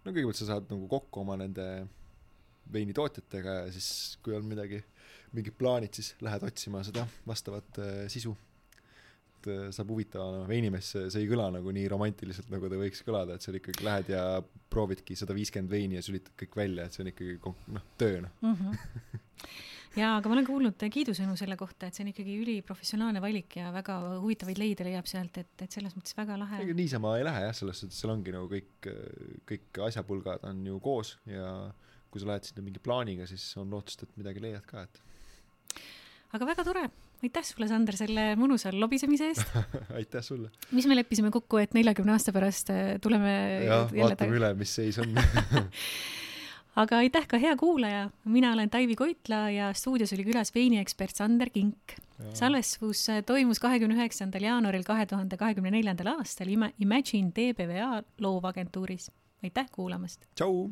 no kõigepealt sa saad nagu kokku oma nende veinitootjatega ja siis kui on midagi mingid plaanid siis lähed otsima seda vastavat äh, sisu et äh, saab huvitava no, veinimess see ei kõla nagu nii romantiliselt nagu ta võiks kõlada et seal ikkagi lähed ja proovidki sada viiskümmend veini ja sülitad kõik välja et see on ikkagi noh töö noh mm. -hmm. ja, aga ma olen kuulnud kiidusõnu selle kohta, et see on ikkagi üliprofessionaalne valik ja väga huvitavaid leide leiab sealt, et, et selles mõttes väga lahe ega. niisama ei lähe jah, selles suhtes seal ongi nagu kõik, kõik asjapulgad on ju koos ja kui sa lähed sinna mingi plaaniga, siis on lootust, et midagi leiad ka, et aga väga tore, aitäh sulle, Sander, selle mõnusa lobisemise eest. aitäh sulle. mis me leppisime kokku, et neljakümne aasta pärast äh, tuleme jah, vaatame üle, mis seis on. aga aitäh ka hea kuulaja, mina olen Taivi Koitla ja stuudios oli külas veiniekspert Sander Kink. salvestus toimus kahekümne üheksandal jaanuaril kahe tuhande kahekümne neljandal aastal Ima- Imagine DBVA loovagentuuris. aitäh kuulamast! tšau.